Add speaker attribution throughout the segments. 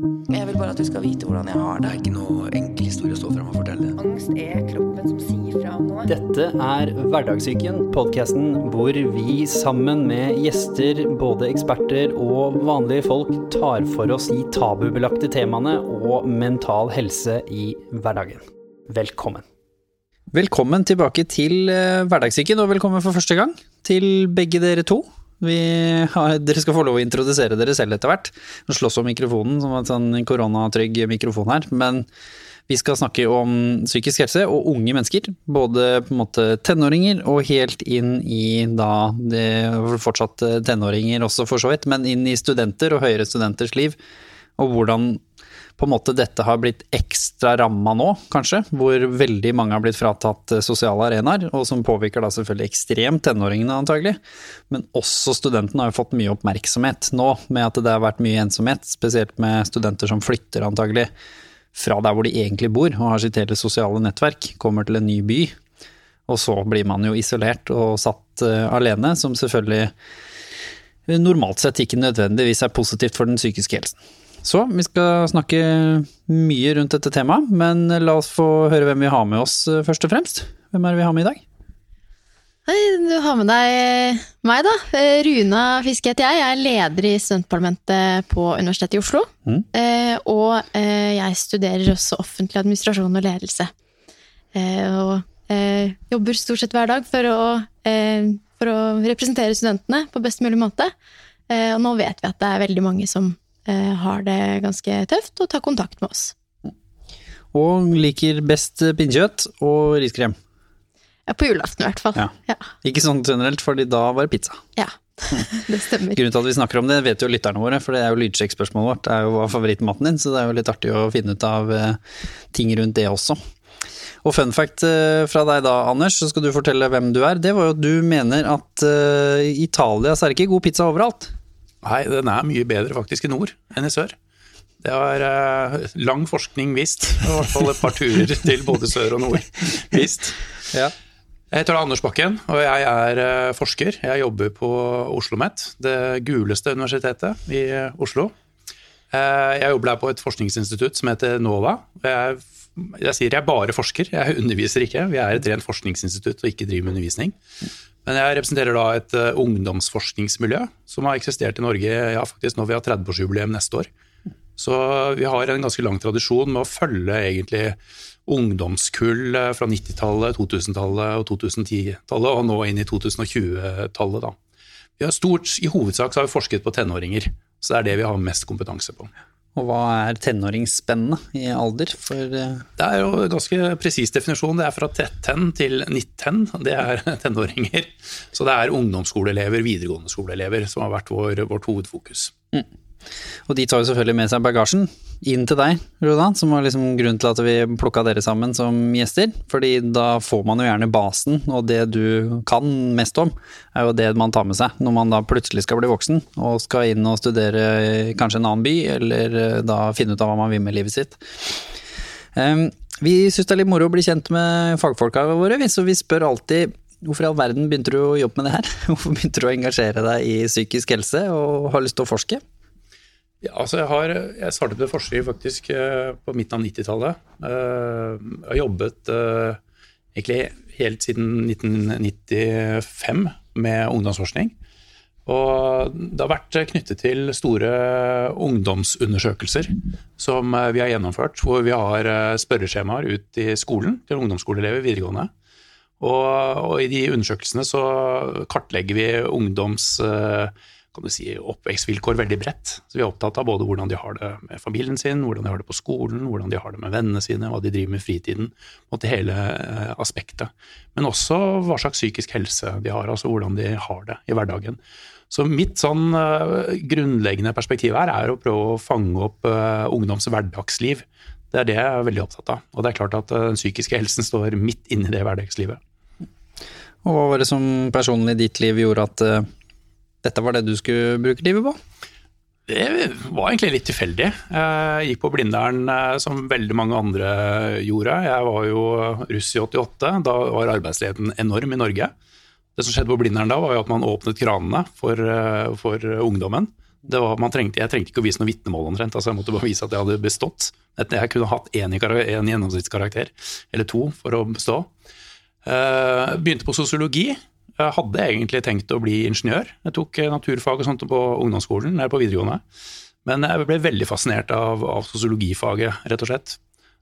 Speaker 1: Jeg vil bare at du skal vite hvordan jeg har
Speaker 2: Det
Speaker 1: det.
Speaker 2: er ikke noe enkel historie å stå fram og fortelle.
Speaker 1: Angst er kroppen som sier fra om noe.
Speaker 3: Dette er Hverdagssyken, podkasten hvor vi sammen med gjester, både eksperter og vanlige folk, tar for oss de tabubelagte temaene og mental helse i hverdagen. Velkommen. Velkommen tilbake til eh, Hverdagssyken, og velkommen for første gang til begge dere to. Har, dere skal få lov å introdusere dere selv etter hvert. Slåss om mikrofonen, som var en sånn koronatrygg mikrofon her. Men vi skal snakke om psykisk helse og unge mennesker. Både på en måte tenåringer og helt inn i da fortsatt tenåringer også for så vidt, men inn i studenter og høyere studenters liv. Og hvordan på en måte dette har blitt ekstra ramma nå, kanskje. Hvor veldig mange har blitt fratatt eh, sosiale arenaer, og som påvirker da selvfølgelig ekstremt tenåringene antagelig. Men også studentene har jo fått mye oppmerksomhet nå, med at det har vært mye ensomhet. Spesielt med studenter som flytter antagelig fra der hvor de egentlig bor og har sitt hele sosiale nettverk, kommer til en ny by. Og så blir man jo isolert og satt eh, alene, som selvfølgelig normalt sett ikke nødvendigvis er positivt for den psykiske helsen. Så vi skal snakke mye rundt dette temaet, men la oss få høre hvem vi har med oss eh, først og fremst. Hvem er det vi har med i dag?
Speaker 4: Hei, du har med deg meg, da. Eh, Runa Fiske heter jeg. Jeg er leder i studentparlamentet på Universitetet i Oslo.
Speaker 3: Mm.
Speaker 4: Eh, og eh, jeg studerer også offentlig administrasjon og ledelse. Eh, og eh, jobber stort sett hver dag for å, eh, for å representere studentene på best mulig måte. Eh, og nå vet vi at det er veldig mange som eh, har det ganske tøft, og tar kontakt med oss.
Speaker 3: Og liker best pinnekjøtt og riskrem.
Speaker 4: Ja, på julaften i hvert fall.
Speaker 3: Ja.
Speaker 4: Ja,
Speaker 3: Ikke sånn generelt, fordi da var det pizza.
Speaker 4: ja. det stemmer.
Speaker 3: Grunnen til at vi snakker om det, vet jo lytterne våre, for det er jo lydsjekkspørsmålet vårt. Det er jo hva favorittmaten din, så det er jo litt artig å finne ut av eh, ting rundt det også. Og fun fact eh, fra deg da, Anders, så skal du fortelle hvem du er. Det var jo at du mener at eh, i Italia så er det ikke god pizza overalt.
Speaker 5: Nei, den er mye bedre faktisk i nord enn i sør. Det har eh, lang forskning vist, i hvert fall et par turer til både sør og nord vist.
Speaker 3: Ja.
Speaker 5: Jeg heter Anders Bakken, og jeg er eh, forsker. Jeg jobber på Oslo OsloMet, det guleste universitetet i Oslo. Eh, Jeg jobber der på et forskningsinstitutt som heter NOVA. Jeg, jeg sier jeg bare forsker, jeg underviser ikke. Vi er et rent forskningsinstitutt og ikke driver med undervisning. Men jeg representerer da et eh, ungdomsforskningsmiljø som har eksistert i Norge ja, faktisk når vi har 30-årsjubileum neste år. Så vi har en ganske lang tradisjon med å følge egentlig ungdomskull eh, fra 90-tallet, 2000-tallet og 2010-tallet, og nå inn i 2020-tallet. da. Vi har stort, I hovedsak så har vi forsket på tenåringer, så det er det vi har mest kompetanse på.
Speaker 3: Og hva er tenåringsspennet i alder? For eh,
Speaker 5: Det er jo en ganske presis definisjon. Det er fra 13 til 19. Det er tenåringer. Så det er ungdomsskoleelever, videregående skoleelever, som har vært vår, vårt hovedfokus.
Speaker 3: Og de tar jo selvfølgelig med seg bagasjen inn til deg, Rodan, som var liksom grunnen til at vi plukka dere sammen som gjester. Fordi da får man jo gjerne basen, og det du kan mest om, er jo det man tar med seg når man da plutselig skal bli voksen og skal inn og studere kanskje en annen by, eller eh, da finne ut av hva man vil med livet sitt. Um, vi syns det er litt moro å bli kjent med fagfolka våre, så vi spør alltid Hvorfor i all verden begynte du å jobbe med det her? Hvorfor begynte du å engasjere deg i psykisk helse og har lyst til å forske?
Speaker 5: Ja, altså jeg, har, jeg startet med forskning faktisk eh, på midten av 90-tallet. Eh, Jeg har jobbet eh, egentlig helt siden 1995 med ungdomsforskning. Og det har vært knyttet til store ungdomsundersøkelser som eh, vi har gjennomført, hvor vi har eh, spørreskjemaer ut i skolen til ungdomsskoleelever videregående. Og, og i de undersøkelsene så kartlegger vi ungdoms eh, kan du si, oppvekstvilkår veldig bredt. Så Vi er opptatt av både hvordan de har det med familien sin, hvordan de har det på skolen, hvordan de har det med vennene sine, hva de driver med i fritiden. en måte hele eh, aspektet. Men også hva slags psykisk helse de har, altså hvordan de har det i hverdagen. Så mitt sånn eh, grunnleggende perspektiv her er å prøve å fange opp eh, ungdoms hverdagsliv. Det er det jeg er veldig opptatt av. Og det er klart at den psykiske helsen står midt inni det hverdagslivet.
Speaker 3: Og hva var det som personlig i ditt liv gjorde at dette var det du skulle bruke livet på?
Speaker 5: Det var egentlig litt tilfeldig. Jeg gikk på Blindern eh, som veldig mange andre gjorde. Jeg var jo russ i 88. Da var arbeidsledigheten enorm i Norge. Det som skjedde på Blindern da, var jo at man åpnet kranene for, eh, for ungdommen. Var, trengte, jeg trengte ikke å vise noe vitnemål omtrent, altså jeg måtte bare vise at jeg hadde bestått. Jeg kunne hatt én gjennomsnittskarakter, eller to, for å bestå. Uh, begynte på sosiologi. Jeg hadde egentlig tenkt å bli ingeniør. Jeg tok naturfag og sånt på ungdomsskolen, eller på videregående. Men jeg ble veldig fascinert av, av sosiologifaget, rett og slett.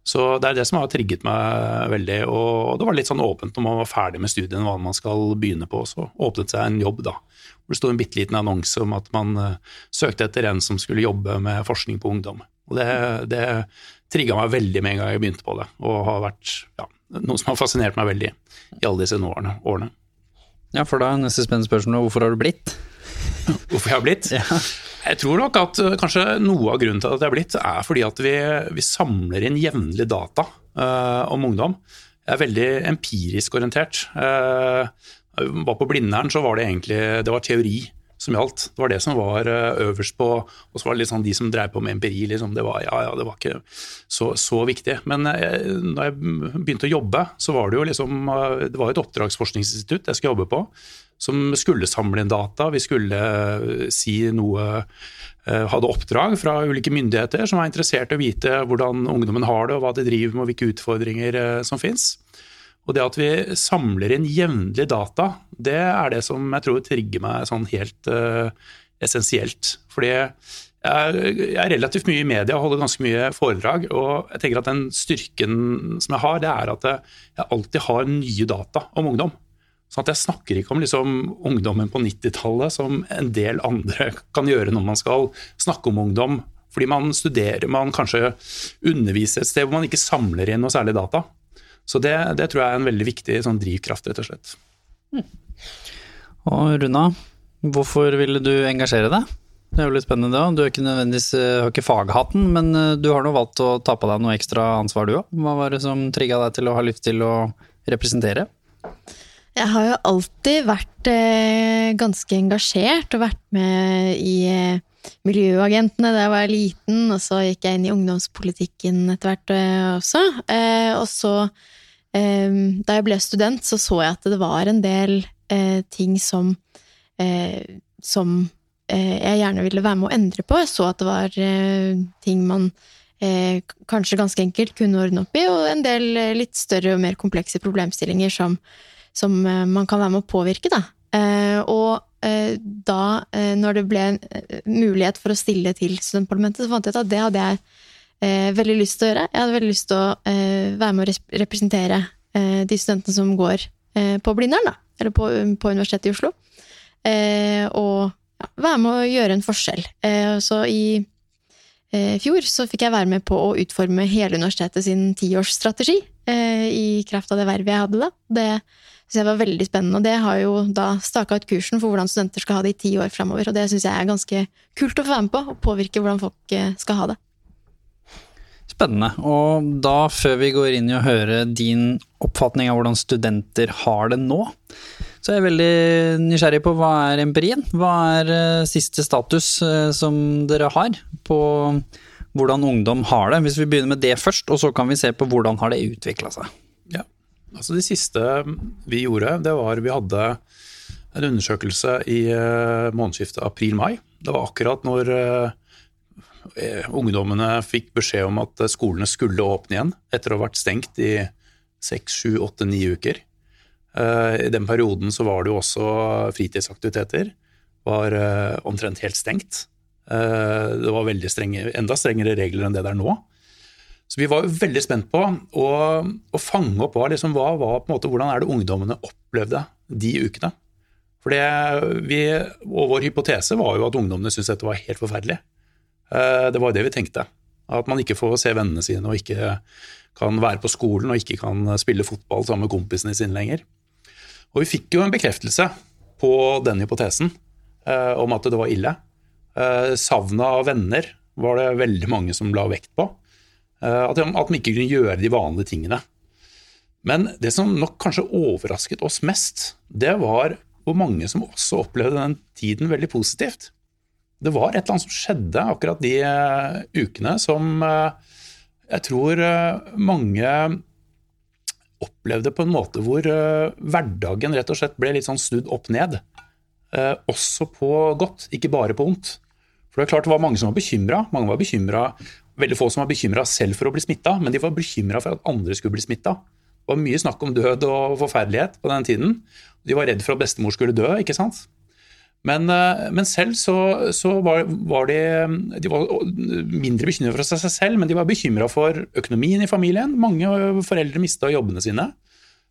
Speaker 5: Så det er det som har trigget meg veldig. Og det var litt sånn åpent når man var ferdig med studiene hva man skal begynne på. Så åpnet seg en jobb, da. Hvor det sto en bitte liten annonse om at man uh, søkte etter en som skulle jobbe med forskning på ungdom. Og det, det trigga meg veldig med en gang jeg begynte på det, og har vært ja, noe som har fascinert meg veldig i alle disse årene.
Speaker 3: Ja, for da er neste spennende spørsmål hvorfor har du blitt?
Speaker 5: Hvorfor jeg har blitt? Ja. Jeg tror nok at uh, kanskje noe av grunnen til at jeg har blitt, er fordi at vi, vi samler inn jevnlig data uh, om ungdom. Jeg er veldig empirisk orientert. Uh, var på Blindern, så var det egentlig det var teori som gjaldt. Det var det som var øverst på Og så var det litt sånn de som drev på med empiri. Liksom, det var, ja, ja, det var ikke så, så viktig. Men da når jeg begynte å jobbe, så var det jo liksom Det var et oppdragsforskningsinstitutt jeg skulle jobbe på som skulle samle inn data. Vi skulle eh, si noe eh, Hadde oppdrag fra ulike myndigheter som var interessert i å vite hvordan ungdommen har det, og hva de driver med, og hvilke utfordringer eh, som fins. Og det at vi samler inn jevnlig data, det er det som jeg tror trigger meg sånn helt uh, essensielt. Fordi jeg, er relativt mye i media og holder ganske mye foredrag. Og jeg tenker at den styrken som jeg har, det er at jeg alltid har nye data om ungdom. Sånn at jeg snakker ikke om liksom ungdommen på 90-tallet som en del andre kan gjøre når man skal snakke om ungdom. Fordi man studerer, man kanskje underviser et sted hvor man ikke samler inn noe særlig data. Så det, det tror jeg er en veldig viktig sånn drivkraft, rett og slett. Mm.
Speaker 3: Og Runa, hvorfor ville du engasjere deg? Det er jo litt spennende det òg. Du er ikke nødvendigvis, eh, har ikke faghatten, men eh, du har nå valgt å ta på deg noe ekstra ansvar du òg. Hva var det som trigga deg til å ha lyst til å representere?
Speaker 4: Jeg har jo alltid vært eh, ganske engasjert og vært med i eh, Miljøagentene da jeg var liten, og så gikk jeg inn i ungdomspolitikken etter hvert eh, også. Eh, og så, da jeg ble student, så så jeg at det var en del eh, ting som som jeg gjerne ville være med å endre på. Jeg så at det var ting man kanskje ganske enkelt kunne ordne opp i, og en del litt større og mer komplekse problemstillinger som som eh, man kan være med å påvirke, da. Eh, og eh, da, når det ble mulighet for å stille til studentparlamentet, så fant jeg ut at det hadde jeg veldig lyst til å gjøre. Jeg hadde veldig lyst til å være med å representere de studentene som går på Blindern, da. Eller på, på, Universitetet i Oslo. og ja, være med å gjøre en forskjell. så i fjor så fikk jeg være med på å utforme hele universitetet sin tiårsstrategi, i kraft av det vervet jeg hadde da. Det syns jeg var veldig spennende. Og det har jo da staka ut kursen for hvordan studenter skal ha det i ti år framover. Og det syns jeg er ganske kult å få være med på, og påvirke hvordan folk eh, skal ha det.
Speaker 3: Spennende. Og da, før vi går inn i å høre din oppfatning av hvordan studenter har det nå, så er jeg veldig nysgjerrig på hva er empirien? Hva er eh, siste status eh, som dere har på hvordan ungdom har det? Hvis vi begynner med det først, og så kan vi se på hvordan har det utvikla seg.
Speaker 5: Ja, Altså Det siste vi gjorde, det var vi hadde en undersøkelse i uh, månedsskiftet april-mai. Det var akkurat når ungdommene fikk beskjed om at skolene skulle åpne igjen etter å ha vært stengt i seks, sju, åtte, ni uker. Uh, I den perioden så var det jo også fritidsaktiviteter. Var omtrent helt stengt. Det var strenge, enda strengere regler enn det det er nå. Så vi var jo veldig spent på å, å fange opp hva, liksom, hva hva, på en måte, hvordan er det ungdommene opplevde de ukene. For Vår hypotese var jo at ungdommene syntes dette var helt forferdelig. Eh, det var det vi tenkte. At man ikke får se vennene sine og ikke kan være på skolen og ikke kan spille fotball sammen med kompisene sine lenger. Og vi fikk jo en bekreftelse på den hypotesen eh, om at det var ille. Eh, Savnet av venner var det veldig mange som la vekt på. Eh, at at de ikke kunne gjøre de vanlige tingene. Men det som nok kanskje overrasket oss mest, det var hvor mange som også opplevde den tiden veldig positivt. Det var et eller annet som skjedde akkurat de uh, ukene som uh, jeg tror uh, mange opplevde på en måte hvor hverdagen rett og slett ble litt sånn snudd opp ned. også på godt, ikke bare på vondt. For det er klart det var mange som var bekymra. Mange var bekymret, Veldig få som var bekymra selv for å bli smitta, men de var bekymra for at andre skulle bli smitta. Det var mye snakk om død og forferdelighet på den tiden. De var redd for at bestemor skulle dø, ikke sant. Men, eh, men selv så, så var, var, de De var mindre bekymra for seg selv, men de var bekymra for økonomien i familien. Mange foreldre mista jobbene sine.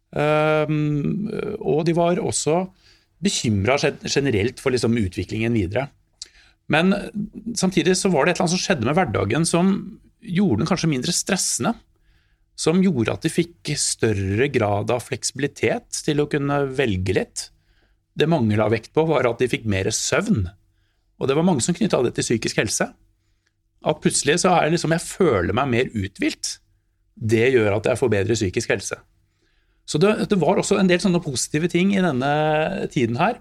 Speaker 5: Um, og de var også bekymra generelt for liksom utviklingen videre. Men samtidig så var det et eller annet som skjedde med hverdagen som gjorde den kanskje mindre stressende. Som gjorde at de fikk større grad av fleksibilitet til å kunne velge litt. Det mange la vekt på, var at de fikk mer søvn. Og det var mange som knytta det til psykisk helse. At plutselig så er det liksom jeg føler meg mer uthvilt. Det gjør at jeg får bedre psykisk helse. Så det, det var også en del sånne positive ting i denne tiden her.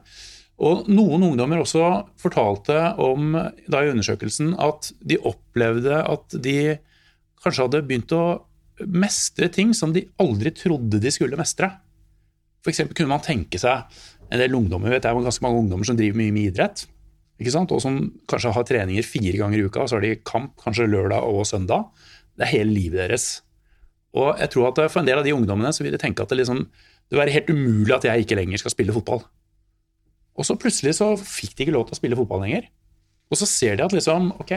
Speaker 5: Og noen ungdommer også fortalte om da i undersøkelsen at de opplevde at de kanskje hadde begynt å mestre ting som de aldri trodde de skulle mestre. F.eks. kunne man tenke seg en del ungdommer, vet jeg, ganske mange ungdommer som driver mye med idrett, ikke sant? og som kanskje har treninger fire ganger i uka, og så har de kamp kanskje lørdag og søndag. Det er hele livet deres. Og jeg tror at For en del av de ungdommene så vil de tenke at det, liksom, det vil være helt umulig at jeg ikke lenger skal spille fotball. Og så plutselig så fikk de ikke lov til å spille fotball lenger. Og så ser de at liksom, ok,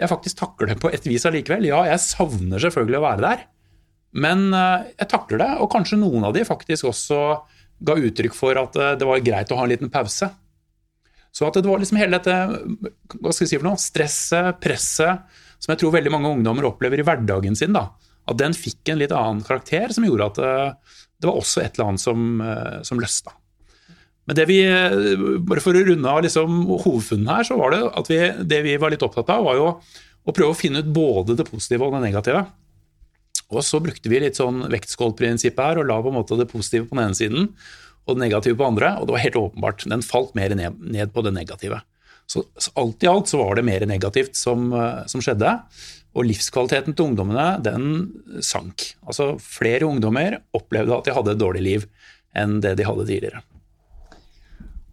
Speaker 5: jeg faktisk takler det på et vis allikevel. Ja, jeg savner selvfølgelig å være der, men eh, jeg takler det. Og kanskje noen av de faktisk også ga uttrykk for at eh, det var greit å ha en liten pause. Så at det var liksom hele dette hva skal jeg si for noe, stresset, presset, som jeg tror veldig mange ungdommer opplever i hverdagen sin, da, at den fikk en litt annen karakter, som gjorde at eh, det var også et eller annet som, som løsna. Men det vi, bare for å runde av liksom, hovedfunnen her, så var det at vi, det vi var litt opptatt av, var jo å prøve å finne ut både det positive og det negative. Og så brukte vi litt sånn vektskålprinsippet her og la på en måte det positive på den ene siden og det negative på den andre, og det var helt åpenbart. Den falt mer ned, ned på det negative. Så, så, alt i alt så var det mer negativt som, som skjedde. Og livskvaliteten til ungdommene den sank. Altså Flere ungdommer opplevde at de hadde et dårlig liv enn det de hadde tidligere.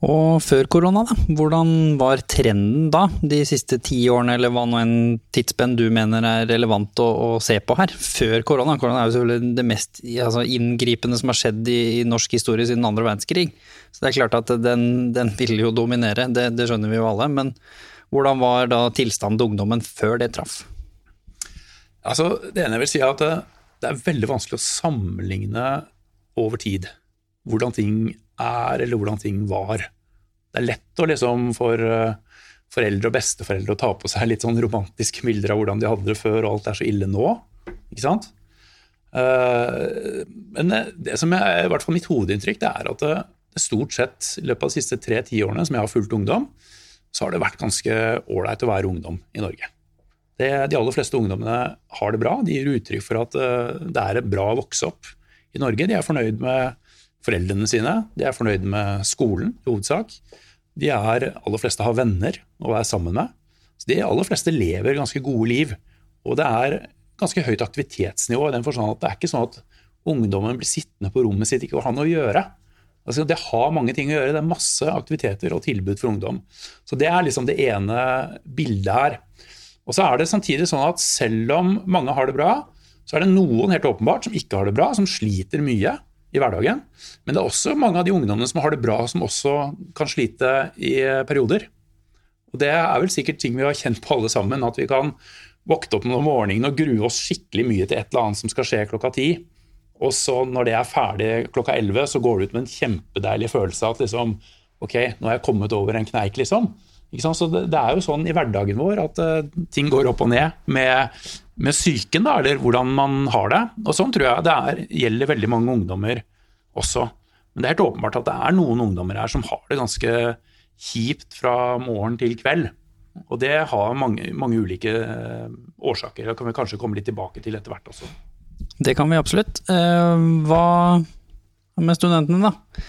Speaker 3: Og før korona, da? Hvordan var trenden da, de siste ti årene, eller hva nå en tidsspenn du mener er relevant å, å, se på her? Før korona. Korona er jo selvfølgelig det mest altså, inngripende som har skjedd i, i, norsk historie siden andre verdenskrig. Så det er klart at den, den vil jo dominere, det, det, skjønner vi jo alle. Men hvordan var da tilstanden til ungdommen før det traff?
Speaker 5: Altså, det ene jeg vil si er at det, det er veldig vanskelig å sammenligne over tid hvordan ting er, eller hvordan ting var. Det er lett å liksom for eh, foreldre og besteforeldre å ta på seg litt sånn romantiske bilder av hvordan de hadde det før, og alt er så ille nå. Ikke sant? Eh, men det som er i hvert fall mitt hovedinntrykk, det er at det, stort sett i løpet av de siste tre tiårene som jeg har fulgt ungdom, så har det vært ganske ålreit å være ungdom i Norge. Det, de aller fleste ungdommene har det bra. De gir uttrykk for at eh, det er bra å vokse opp i Norge. De er fornøyd med foreldrene sine. De er fornøyd med skolen i hovedsak. De er, aller fleste har venner å være sammen med. Så De aller fleste lever ganske gode liv. Og det er ganske høyt aktivitetsnivå i den forstand at det er ikke sånn at ungdommen blir sittende på rommet sitt ikke har noe å gjøre. Altså, det har mange ting å gjøre. Det er masse aktiviteter og tilbud for ungdom. Så Det er liksom det ene bildet her. Og så er det samtidig sånn at selv om mange har det bra, så er det noen helt åpenbart som ikke har det bra, som sliter mye i hverdagen. Men det er også mange av de ungdommene som har det bra, som også kan slite i perioder. Og Det er vel sikkert ting vi har kjent på alle sammen, at vi kan våkne opp om morgenen og grue oss skikkelig mye til et eller annet som skal skje klokka ti. Og så når det er ferdig klokka elleve, så går det ut med en kjempedeilig følelse av at liksom, ok, nå har jeg kommet over en kneik, liksom. Så det, det, er jo sånn i hverdagen vår at uh, ting går opp og ned med, med psyken, eller hvordan man har det. Og sånn tror jeg det er, gjelder veldig mange ungdommer også. Men det er helt åpenbart at det er noen ungdommer her som har det ganske kjipt fra morgen til kveld. Og det har mange, mange ulike uh, årsaker. Det kan vi kanskje komme litt tilbake til etter hvert også.
Speaker 3: Det kan vi absolutt. Uh, hva med studentene, da?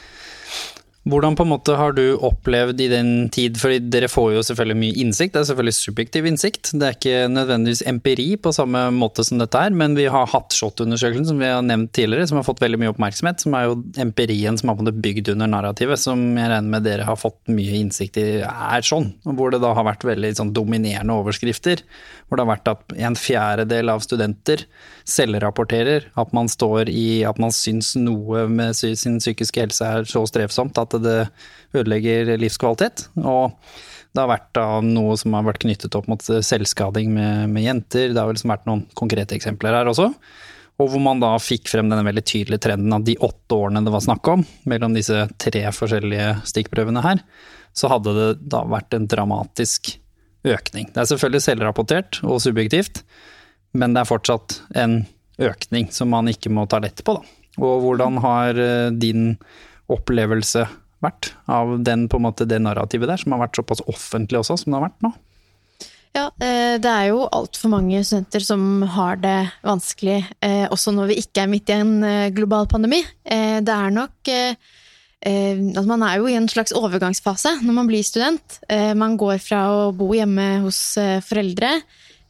Speaker 3: Hvordan på en måte har du opplevd i den tid, for dere får jo selvfølgelig mye innsikt, det er selvfølgelig subjektiv innsikt, det er ikke nødvendigvis empiri på samme måte som dette her, men vi har hatt SHoT-undersøkelsen som vi har nevnt tidligere, som har fått veldig mye oppmerksomhet, som er jo empirien som har bygd under narrativet, som jeg regner med dere har fått mye innsikt i er sånn, hvor det da har vært veldig sånn dominerende overskrifter, hvor det har vært at en fjerdedel av studenter selvrapporterer at man står i at man syns noe med sin psykiske helse er så strevsomt at det ødelegger livskvalitet. Og det har vært da noe som har vært knyttet opp mot selvskading med, med jenter. Det har vel vært noen konkrete eksempler her også. Og hvor man da fikk frem denne veldig tydelige trenden av de åtte årene det var snakk om, mellom disse tre forskjellige stikkprøvene her, så hadde det da vært en dramatisk økning. Det er selvfølgelig selvrapportert og subjektivt, men det er fortsatt en økning som man ikke må ta lett på, da. Og hvordan har eh, din opplevelse vært av den, på en måte, det narrativet der, som har vært såpass offentlig også, som det har vært nå?
Speaker 4: Ja, eh, det er jo altfor mange studenter som har det vanskelig, eh, også når vi ikke er midt i en eh, global pandemi. Det er nok altså Man er jo i en slags overgangsfase når man blir student. Man går fra å bo hjemme hos foreldre,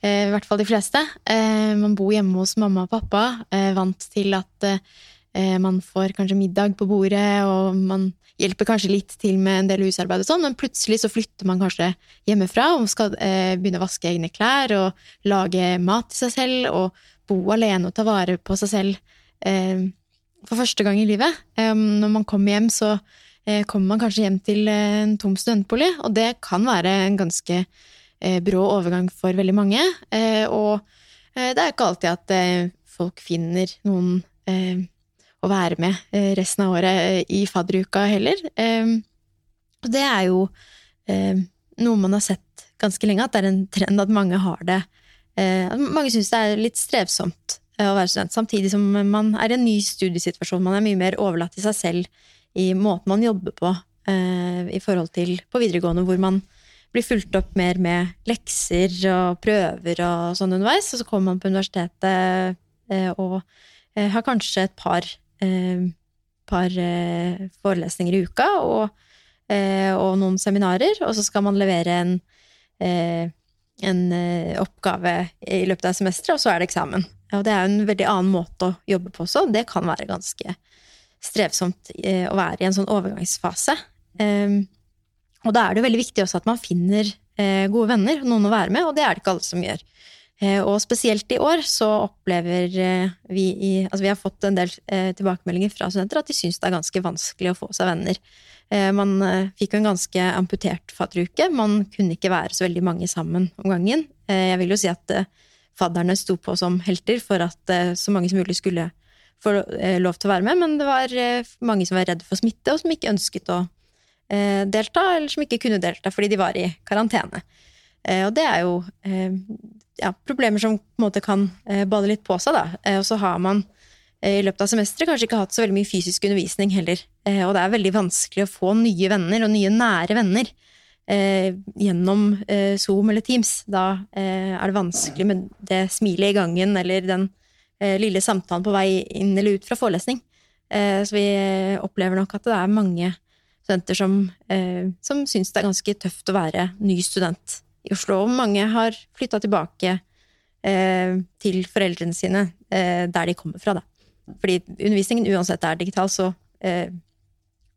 Speaker 4: i hvert fall de fleste. Man bor hjemme hos mamma og pappa, vant til at man får kanskje middag på bordet, og man hjelper kanskje litt til med en del husarbeid og sånn, men plutselig så flytter man kanskje hjemmefra og skal eh, begynne å vaske egne klær og lage mat til seg selv og bo alene og ta vare på seg selv eh, for første gang i livet. Eh, når man kommer hjem, så eh, kommer man kanskje hjem til en tom studentbolig, og det kan være en ganske eh, brå overgang for veldig mange. Eh, og det er ikke alltid at folk finner noen å være med eh, resten av året eh, i fadderuka heller. Og det er jo noe man har sett ganske lenge, at det er en trend at mange har det mange syns det er litt strevsomt å være student, samtidig som man er i en ny studiesituasjon. Man er mye mer overlatt til seg selv i måten man jobber på i forhold til på videregående, hvor man blir fulgt opp mer med lekser og prøver og sånn underveis. Og så kommer man på universitetet og har kanskje et par eh, par eh, forelesninger i uka og, eh, og, noen seminarer, og så skal man levere en, eh, en eh, oppgave i løpet av semesteret, og så er det eksamen. Og det er en veldig annen måte å jobbe på også. Det kan være ganske strevsomt eh, å være i en sånn overgangsfase. og da er det veldig viktig også at man finner gode venner, noen å være med, og det er det ikke alle som gjør. Eh, og spesielt i år så opplever eh, vi i Altså vi har fått en del eh, tilbakemeldinger fra studenter at de syns det er ganske vanskelig å få seg venner. Man fikk jo en ganske amputert fadderuke. Man kunne ikke være så veldig mange sammen om gangen. Jeg vil jo si at fadderne sto på som helter for at så mange som mulig skulle få lov til å være med, men det var mange som var redde for smitte, og som ikke ønsket å delta, eller som ikke kunne delta fordi de var i karantene. Og det er jo ja, problemer som på en måte kan eh, bade litt på seg. Da. Eh, og så har man eh, i løpet av semesteret kanskje ikke hatt så veldig mye fysisk undervisning heller. Eh, og det er veldig vanskelig å få nye venner, og nye nære venner, eh, gjennom eh, Zoom eller Teams. Da er det vanskelig med det smilet i gangen eller den lille samtalen på vei inn eller ut fra forelesning. så vi opplever nok at det er mange studenter som, som syns det er ganske tøft å være ny student i Oslo. Og mange har flytta tilbake eh, til foreldrene sine eh, der de kommer fra. Da. Fordi undervisningen uansett er digital, så, eh,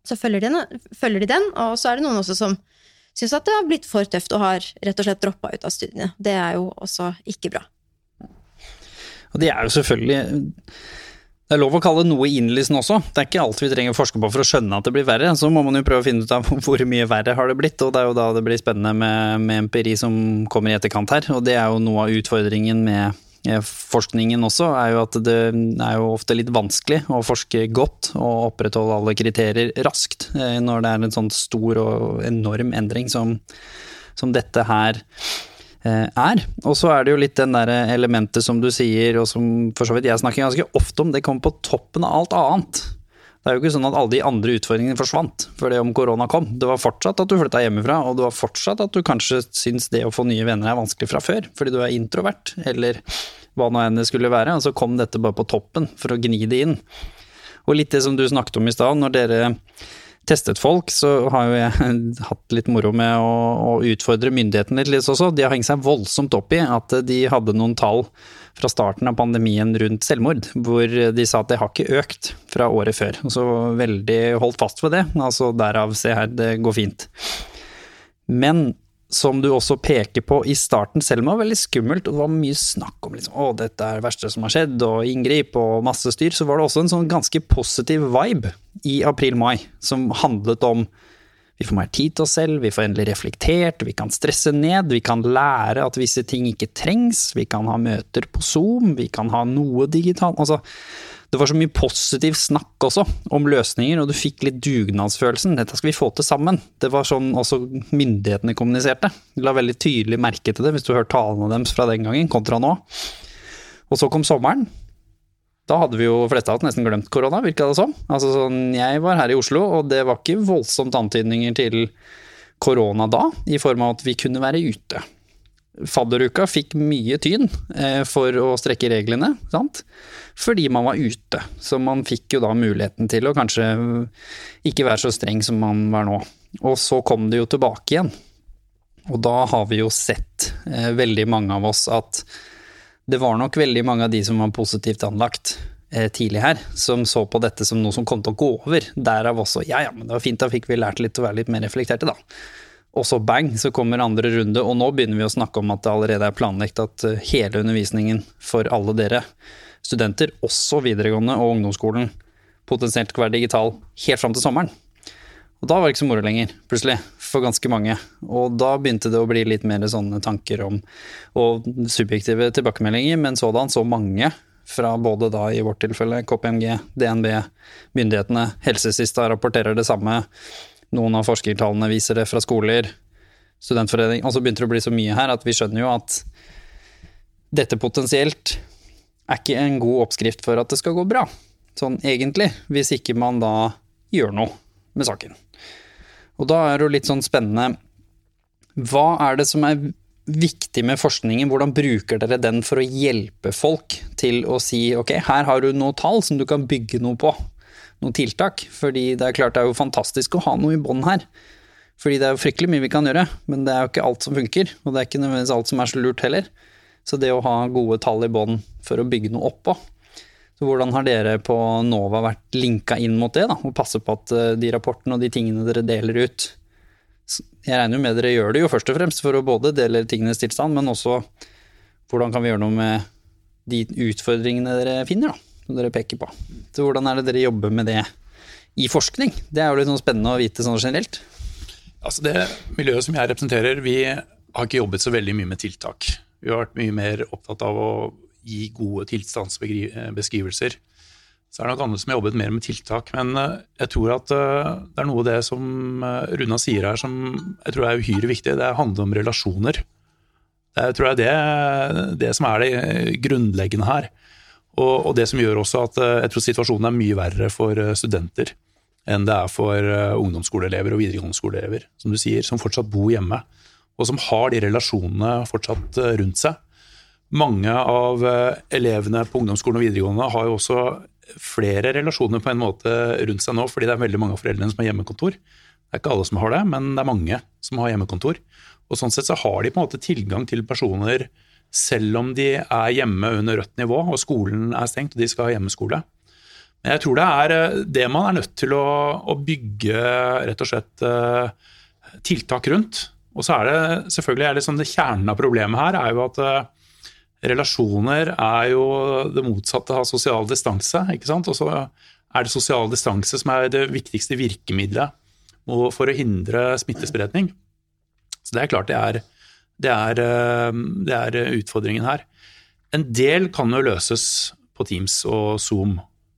Speaker 4: så følger, de, følger, de, den. Og så er det noen også som syns at det har blitt for tøft og har rett og slett droppa ut av studiene. Det er jo også ikke bra.
Speaker 3: Og det er jo selvfølgelig det er lov å kalle noe innlysende også. Det er ikke alt vi trenger å forske på for å skjønne at det blir verre. Så må man jo prøve å finne ut av hvor mye verre har det blitt, og det er jo da det blir spennende med, med empiri som kommer i etterkant her. Og det er jo noe av utfordringen med forskningen også, er jo at det er jo ofte litt vanskelig å forske godt og opprettholde alle kriterier raskt eh, når det er en sånn stor og enorm endring som, som dette her Eh, er. Og så er det jo litt den der elementet som du sier, og som for så vidt jeg snakker ganske ofte om, det kommer på toppen av alt annet. Det er jo ikke sånn at alle de andre utfordringene forsvant for det om korona kom. Det var fortsatt at du flytta hjemmefra, og det var fortsatt at du kanskje syns det å få nye venner er vanskelig fra før, fordi du er introvert, eller hva nå enn det skulle være. Og så kom dette bare på toppen for å gni det inn. Og litt det som du snakket om i stad, når dere testet folk, så har jo jeg hatt litt moro med å, å utfordre myndighetene litt, også. De har hengt seg voldsomt opp i at de hadde noen tall fra starten av pandemien rundt selvmord, hvor de sa at det har ikke økt fra året før. Og så veldig holdt fast ved det. Altså derav, se her, det går fint. Men som du også peker på i starten, selv om det var veldig skummelt, og det var mye snakk om liksom, å, dette er det verste som har skjedd, og inngrip og masse styr, så var det også en sånn ganske positiv vibe i april-mai, som handlet om vi får mer tid til oss selv, vi får endelig reflektert, vi kan stresse ned, vi kan lære at visse ting ikke trengs, vi kan ha møter på Zoom, vi kan ha noe digitalt Altså, det var så mye positiv snakk også om løsninger, og du fikk litt dugnadsfølelsen. Dette skal vi få til sammen. Det var sånn også myndighetene kommuniserte. De la veldig tydelig merke til det, hvis du hørt talene deres fra den gangen, kontra nå. Og så kom sommeren. Da hadde vi jo fleste av oss nesten glemt korona, virka det som. Altså sånn, jeg var her i Oslo, og det var ikke voldsomt antydninger til korona da, i form av at vi kunne være ute. Fadderuka fikk mye tyn eh, for å strekke reglene, sant? fordi man var ute. Så man fikk jo da muligheten til å kanskje ikke være så streng som man var nå. Og så kom det jo tilbake igjen. Og da har vi jo sett, eh, veldig mange av oss, at det var nok veldig mange av de som var positivt anlagt eh, tidlig her, som så på dette som noe som kom til å gå over. Derav også ja ja, men det var fint, da fikk vi lært litt å være litt mer reflekterte, da. Og så bang, så kommer andre runde, og nå begynner vi å snakke om at det allerede er planlagt at eh, hele undervisningen for alle dere studenter, også videregående og ungdomsskolen, potensielt skal være digital helt fram til sommeren. Og da var det ikke så moro lenger, plutselig, for ganske mange. Og da begynte det å bli litt mer sånne tanker om, og subjektive tilbakemeldinger, men sådan så mange fra både da i vårt tilfelle KPMG, DNB, myndighetene, Helsesista rapporterer det samme, noen av forskertallene viser det fra skoler, studentforening Og så begynte det å bli så mye her at vi skjønner jo at dette potensielt er ikke en god oppskrift for at det skal gå bra, sånn egentlig, hvis ikke man da gjør noe med saken. Og da er det jo litt sånn spennende Hva er det som er viktig med forskningen? Hvordan bruker dere den for å hjelpe folk til å si ok, her har du noe tall som du kan bygge noe på? Noen tiltak? Fordi det er klart det er jo fantastisk å ha noe i bånn her. Fordi det er jo fryktelig mye vi kan gjøre, men det er jo ikke alt som funker. Og det er ikke nødvendigvis alt som er så lurt heller. Så det å ha gode tall i bånn for å bygge noe oppå så Hvordan har dere på NOVA vært linka inn mot det, da, og passe på at eh, de rapportene og de tingene dere deler ut Jeg regner jo med dere gjør det jo først og fremst for å både dele tingenes tilstand, men også hvordan kan vi gjøre noe med de utfordringene dere finner, da, som dere peker på. Så hvordan er det dere jobber med det i forskning? Det er jo litt sånn spennende å vite sånn generelt.
Speaker 5: Altså Det miljøet som jeg representerer, vi har ikke jobbet så veldig mye med tiltak. Vi har vært mye mer opptatt av å gi gode tilstandsbeskrivelser. Så er det nok andre som har jobbet mer med tiltak. Men eh, jeg tror at eh, det er noe av det som eh, Runa sier her som jeg tror er uhyre viktig. Det handler om relasjoner. Det tror jeg det, det som er det grunnleggende her. Og, og, det som gjør også at jeg tror situasjonen er mye verre for studenter enn det er for ungdomsskoleelever og videregående skoleelever, som du sier, som fortsatt bor hjemme og som har de relasjonene fortsatt eh, rundt seg. Mange av eh, elevene på ungdomsskolen og videregående har jo også flere relasjoner på en måte rundt seg nå, fordi det er veldig mange av foreldrene som har hjemmekontor. Det er ikke alle som har det, men det er mange som har hjemmekontor. Og Sånn sett så har de på en måte tilgang til personer selv om de er hjemme under rødt nivå og skolen er stengt og de skal ha hjemmeskole. Men jeg tror det er eh, det man er nødt til å, å bygge rett og slett tiltak rundt. Og så er det selvfølgelig er det, sånn det kjernen av problemet her er jo at uh, relasjoner er jo det motsatte av sosial distanse. ikke sant? Og så er det sosial distanse som er det viktigste virkemidlet for å hindre smittespredning. Så det er klart det er, det er, uh, det er utfordringen her. En del kan jo løses på Teams og Zoom,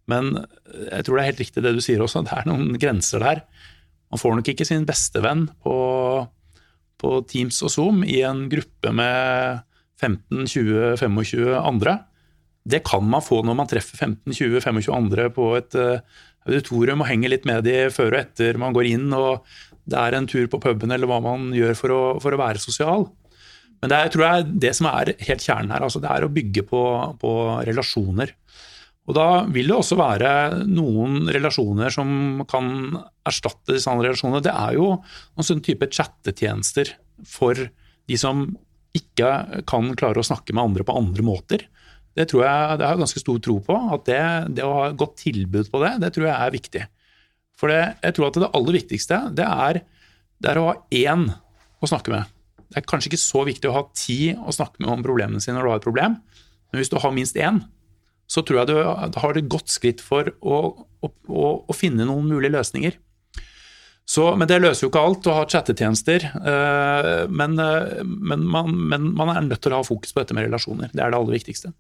Speaker 5: men jeg tror det er helt riktig det du sier også, det er noen grenser der. Man får nok ikke sin bestevenn på på Teams og Zoom i en gruppe med 15-20-25 andre. Det kan man få når man treffer 15-20-25 andre på et eh, auditorium og henger litt med de før og etter man går inn, og det er en tur på puben eller hva man gjør for å, for å være sosial. Men det er, tror jeg det som er helt kjernen her. Altså det er å bygge på, på relasjoner. Og da vil det også være noen relasjoner som kan erstatte disse andre relasjonene. Det er jo noen sånne type chattetjenester for de som ikke kan klare å snakke med andre på andre måter. Det tror jeg det har jeg ganske stor tro på. At det, det å ha et godt tilbud på det, det tror jeg er viktig. For det, jeg tror at det aller viktigste, det er, det er å ha én å snakke med. Det er kanskje ikke så viktig å ha ti å snakke med om problemene sine når du har et problem, men hvis du har minst én, så tror jeg du har et godt skritt for å, å, å, å finne noen mulige løsninger. Så, men det løser jo ikke alt å ha chattetjenester. øh, Men, øh, men, man, men man er nødt til å ha fokus på dette med relasjoner. Det er det aller viktigste.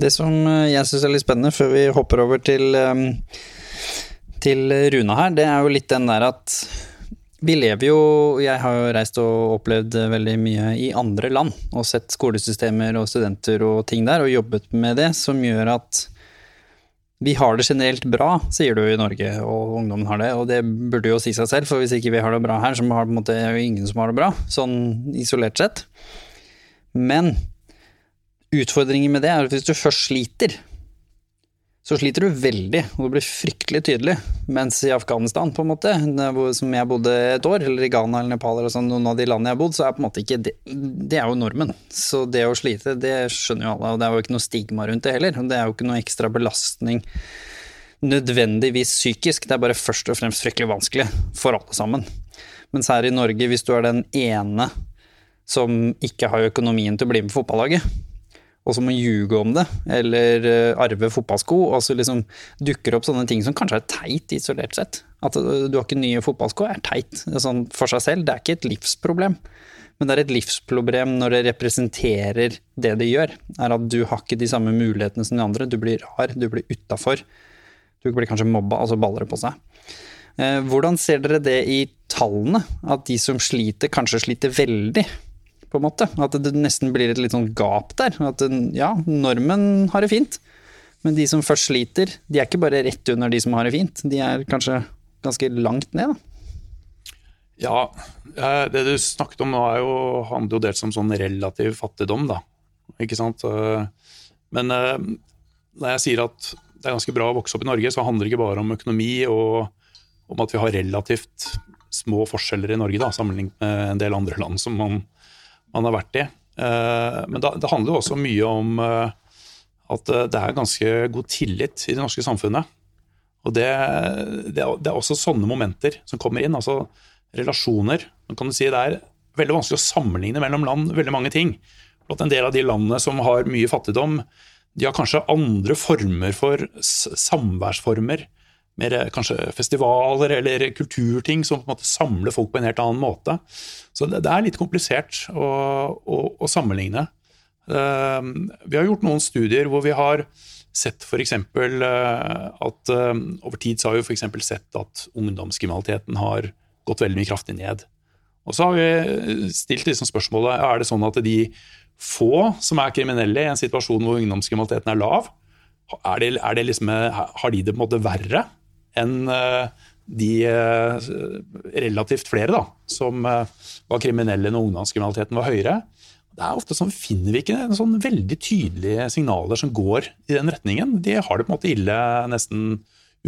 Speaker 3: Det som eh, jeg syns er litt spennende, før vi hopper over til, eh, til Runa her, det er jo litt den der at vi lever jo Jeg har jo reist og opplevd veldig mye i andre land, og sett skolesystemer og studenter og ting der, og jobbet med det, som gjør at vi har det generelt bra, sier du i Norge, og ungdommen har det, og det burde jo si seg selv, for hvis ikke vi har det bra her, så har det jo ingen som har det bra, sånn isolert sett. Men utfordringen med det er at hvis du først sliter, så sliter du veldig, og det blir fryktelig tydelig. Mens i Afghanistan, på en måte, som jeg bodde et år, eller i Ghana eller Nepal eller sånn, noen av de landene jeg har bodd, så er på en måte ikke det Det er jo normen. Så det å slite, det skjønner jo alle, og det er jo ikke noe stigma rundt det heller. Det er jo ikke noe ekstra belastning nødvendigvis psykisk, det er bare først og fremst fryktelig vanskelig for alle sammen. Mens her i Norge, hvis du er den ene som ikke har økonomien til å bli med på fotballaget, og så må ljuge om det, eller uh, arve fotballsko, og så liksom dukker opp sånne ting som kanskje er teit isolert sett. At uh, du har ikke nye fotballsko er teit sånn for seg selv, det er ikke et livsproblem. Men det er et livsproblem når det representerer det det gjør. Er at du har ikke de samme mulighetene som de andre. Du blir rar, du blir utafor. Du blir kanskje mobba, og så baller det på seg. Uh, hvordan ser dere det i tallene? At de som sliter, kanskje sliter veldig? På en måte. At det nesten blir et litt sånn gap der. At ja, normen har det fint, men de som først sliter, de er ikke bare rett under de som har det fint. De er kanskje ganske langt ned, da.
Speaker 5: Ja, det du snakket om nå er jo, handler jo dels om sånn relativ fattigdom, da. Ikke sant. Men når jeg sier at det er ganske bra å vokse opp i Norge, så handler det ikke bare om økonomi og om at vi har relativt små forskjeller i Norge, da, sammenlignet med en del andre land som man man har vært i. Eh, men det handler jo også mye om eh, at eh, det er ganske god tillit i det norske samfunnet. Og det, det, er også sånne momenter som kommer inn. altså Relasjoner. Man kan si Det er veldig vanskelig å sammenligne mellom land veldig mange ting. At En del av de landene som har mye fattigdom, de har kanskje andre former for samværsformer mer eh, kanskje festivaler eller kulturting som på en måte samler folk på en helt annen måte. Så det, det er litt komplisert å, å, å sammenligne. Uh, vi har gjort noen studier hvor vi har sett f.eks. Uh, at uh, over tid så har vi for sett at ungdomskriminaliteten har gått veldig mye kraftig ned. Og så har vi stilt liksom spørsmålet er det sånn at de få som er kriminelle i en situasjon hvor ungdomskriminaliteten er lav, er det, er det liksom, har de det på en måte verre enn eh, de eh, relativt flere da, som eh, var kriminelle når ungdomskriminaliteten var høyere. Det er ofte sånn, finner vi ikke sånn veldig tydelige signaler som går i den retningen. De har det på en måte ille nesten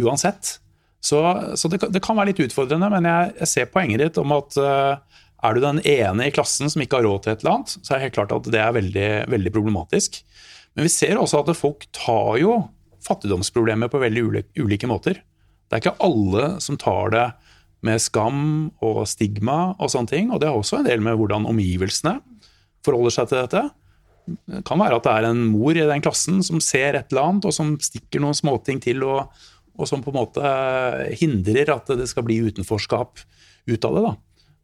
Speaker 5: uansett. Så, så det, det, kan være litt utfordrende, men jeg, jeg, ser poenget ditt om at er du den ene i klassen som ikke har råd til et eller annet, så er det helt klart at det er veldig, veldig problematisk. Men vi ser også at folk tar jo fattigdomsproblemer på veldig ulike, ulike måter. Det er ikke alle som tar det med skam og stigma og sånne ting. Og det har også en del med hvordan omgivelsene forholder seg til dette. Det kan være at det er en mor i den klassen som ser et eller annet, og som stikker noen småting til, og, og som på en måte hindrer at det skal bli utenforskap ut av det. da.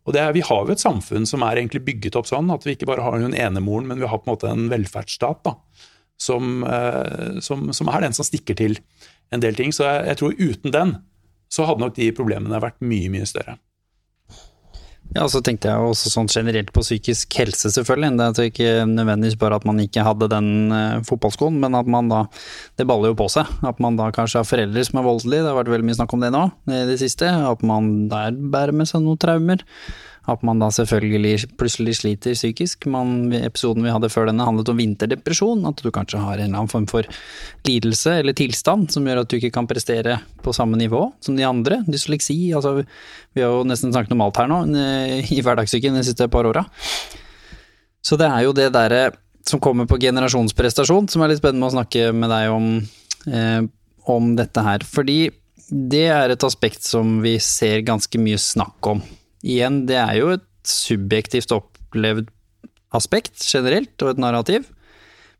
Speaker 5: Og er, Vi har jo et samfunn som er egentlig bygget opp sånn at vi ikke bare har en enemoren, men vi har på en måte en velferdsstat da, som, eh, som, som er den som stikker til en del ting. Så jeg, jeg, tror uten den så hadde nok de problemene vært mye, mye større.
Speaker 3: Ja, så tenkte jeg også sånn generelt på psykisk helse, selvfølgelig. Det er ikke nødvendigvis bare at man ikke hadde den uh, fotballskoen, men at man da Det baller jo på seg. At man da kanskje har foreldre som er voldelige, det har vært veldig mye snakk om det nå i det siste. At man der bærer med seg noen traumer. At man da selvfølgelig plutselig sliter psykisk. Man, episoden vi hadde før denne handlet om vinterdepresjon. At du kanskje har en eller annen form for lidelse eller tilstand som gjør at du ikke kan prestere på samme nivå som de andre. Dysleksi. Altså, vi har jo nesten snakket om alt her nå eh, i hverdagssyken de siste par åra. Så det er jo det derre som kommer på generasjonsprestasjon, som er litt spennende å snakke med deg om, eh, om dette her. Fordi det er et aspekt som vi ser ganske mye snakk om igjen, det er jo et subjektivt opplevd aspekt generelt, og et narrativ,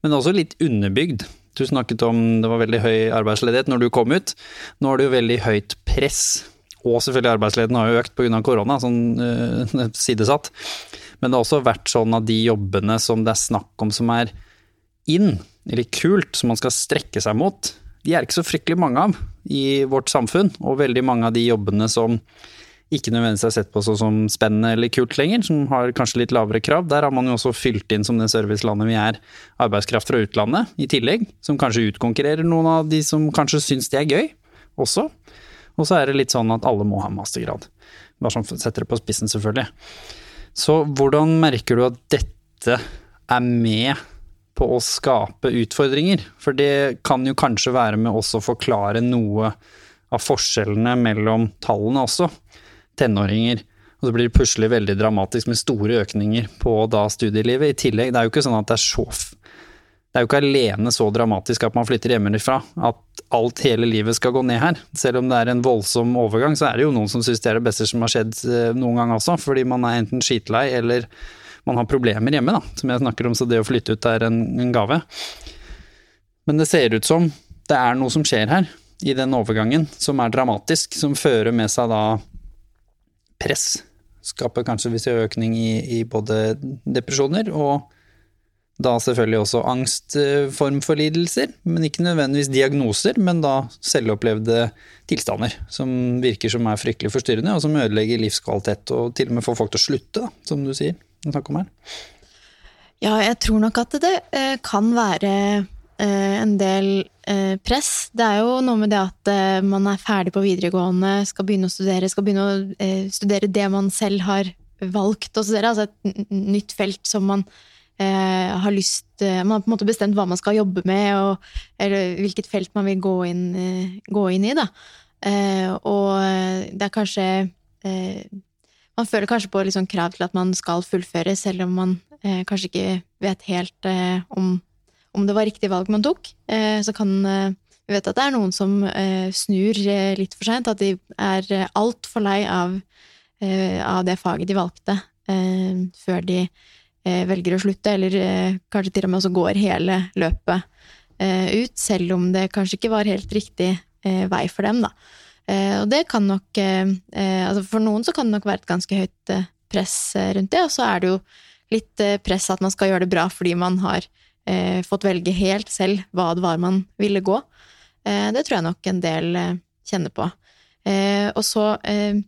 Speaker 3: men også litt underbygd. Du snakket om det var veldig høy arbeidsledighet når du kom ut. Nå er det jo veldig høyt press, og selvfølgelig arbeidsledigheten har jo økt pga. korona, sånn øh, sidesatt. Men det har også vært sånn at de jobbene som det er snakk om som er inn, eller kult, som man skal strekke seg mot, de er ikke så fryktelig mange av i vårt samfunn. Og veldig mange av de jobbene som ikke nødvendigvis er sett på som spennende eller kult lenger, som har kanskje litt lavere krav. Der har man jo også fylt inn, som det servicelandet vi er, arbeidskraft fra utlandet i tillegg, som kanskje utkonkurrerer noen av de som kanskje syns det er gøy også. Og så er det litt sånn at alle må ha mastergrad. Bare sånn setter det på spissen, selvfølgelig. Så hvordan merker du at dette er med på å skape utfordringer? For det kan jo kanskje være med også å forklare noe av forskjellene mellom tallene også tenåringer. Og så blir det plutselig veldig dramatisk med store økninger på da studielivet. I tillegg, det er jo ikke sånn at det er så Det er jo ikke alene så dramatisk at man flytter hjemmefra, at alt hele livet skal gå ned her. Selv om det er en voldsom overgang, så er det jo noen som syns det er det beste som har skjedd eh, noen gang også, fordi man er enten skitlei eller man har problemer hjemme, da, som jeg snakker om, så det å flytte ut er en, en gave. Men det ser ut som det er noe som skjer her, i den overgangen, som er dramatisk, som fører med seg da press. Skaper kanskje viss økning i, i, både depresjoner og da selvfølgelig også angstform for lidelser, men ikke nødvendigvis diagnoser, men da selvopplevde tilstander som virker som er fryktelig forstyrrende, og som ødelegger livskvalitet og til og med får folk til å slutte, som du sier. Om her.
Speaker 4: Ja, jeg tror nok at det eh, kan være Eh, en del press. Det er jo noe med det at eh, man er ferdig på videregående, skal begynne å studere, skal begynne å studere det man selv har valgt å studere, altså et nytt felt som man har lyst Man har på en måte bestemt hva man skal jobbe med, og, eller hvilket felt man vil gå inn, gå inn i, da. og det er kanskje Man føler kanskje på sånn krav til at man skal fullføre, selv om man kanskje ikke vet helt om om det var riktig valg man tok. Eh, så kan eh, Vi vet at det er noen som eh, snur litt for seint, at de er altfor lei av, av det faget de valgte, før de velger å slutte, eller kanskje til og med også går hele løpet ut, selv om det kanskje ikke var helt riktig vei for dem, da. Og det kan nok Altså for noen så kan det nok være et ganske høyt press rundt det, og så er det jo litt press at man skal gjøre det bra fordi man har eh, fått velge helt selv hva det var man ville gå. Eh, det tror jeg nok en del eh, kjenner på. Eh, og så eh,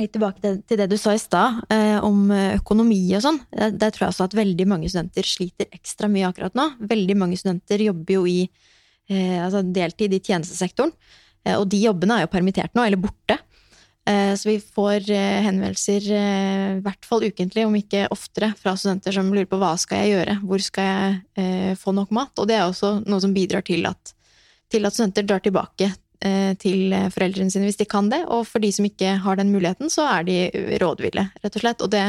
Speaker 4: litt tilbake til, til, det du sa i stad, om økonomi og sånn. Der, tror jeg også at veldig mange studenter sliter ekstra mye akkurat nå. Veldig mange studenter jobber jo i altså deltid i tjenestesektoren. og de jobbene er jo permittert nå, eller borte. Eh, så vi får eh, henvendelser eh, i hvert fall ukentlig, om ikke oftere, fra studenter som lurer på hva skal jeg gjøre, hvor skal jeg få nok mat? Og det er også noe som bidrar til at, til at studenter drar tilbake til foreldrene sine hvis de kan det. Og for de som ikke har den muligheten, så er de rådville, rett og slett. Og det,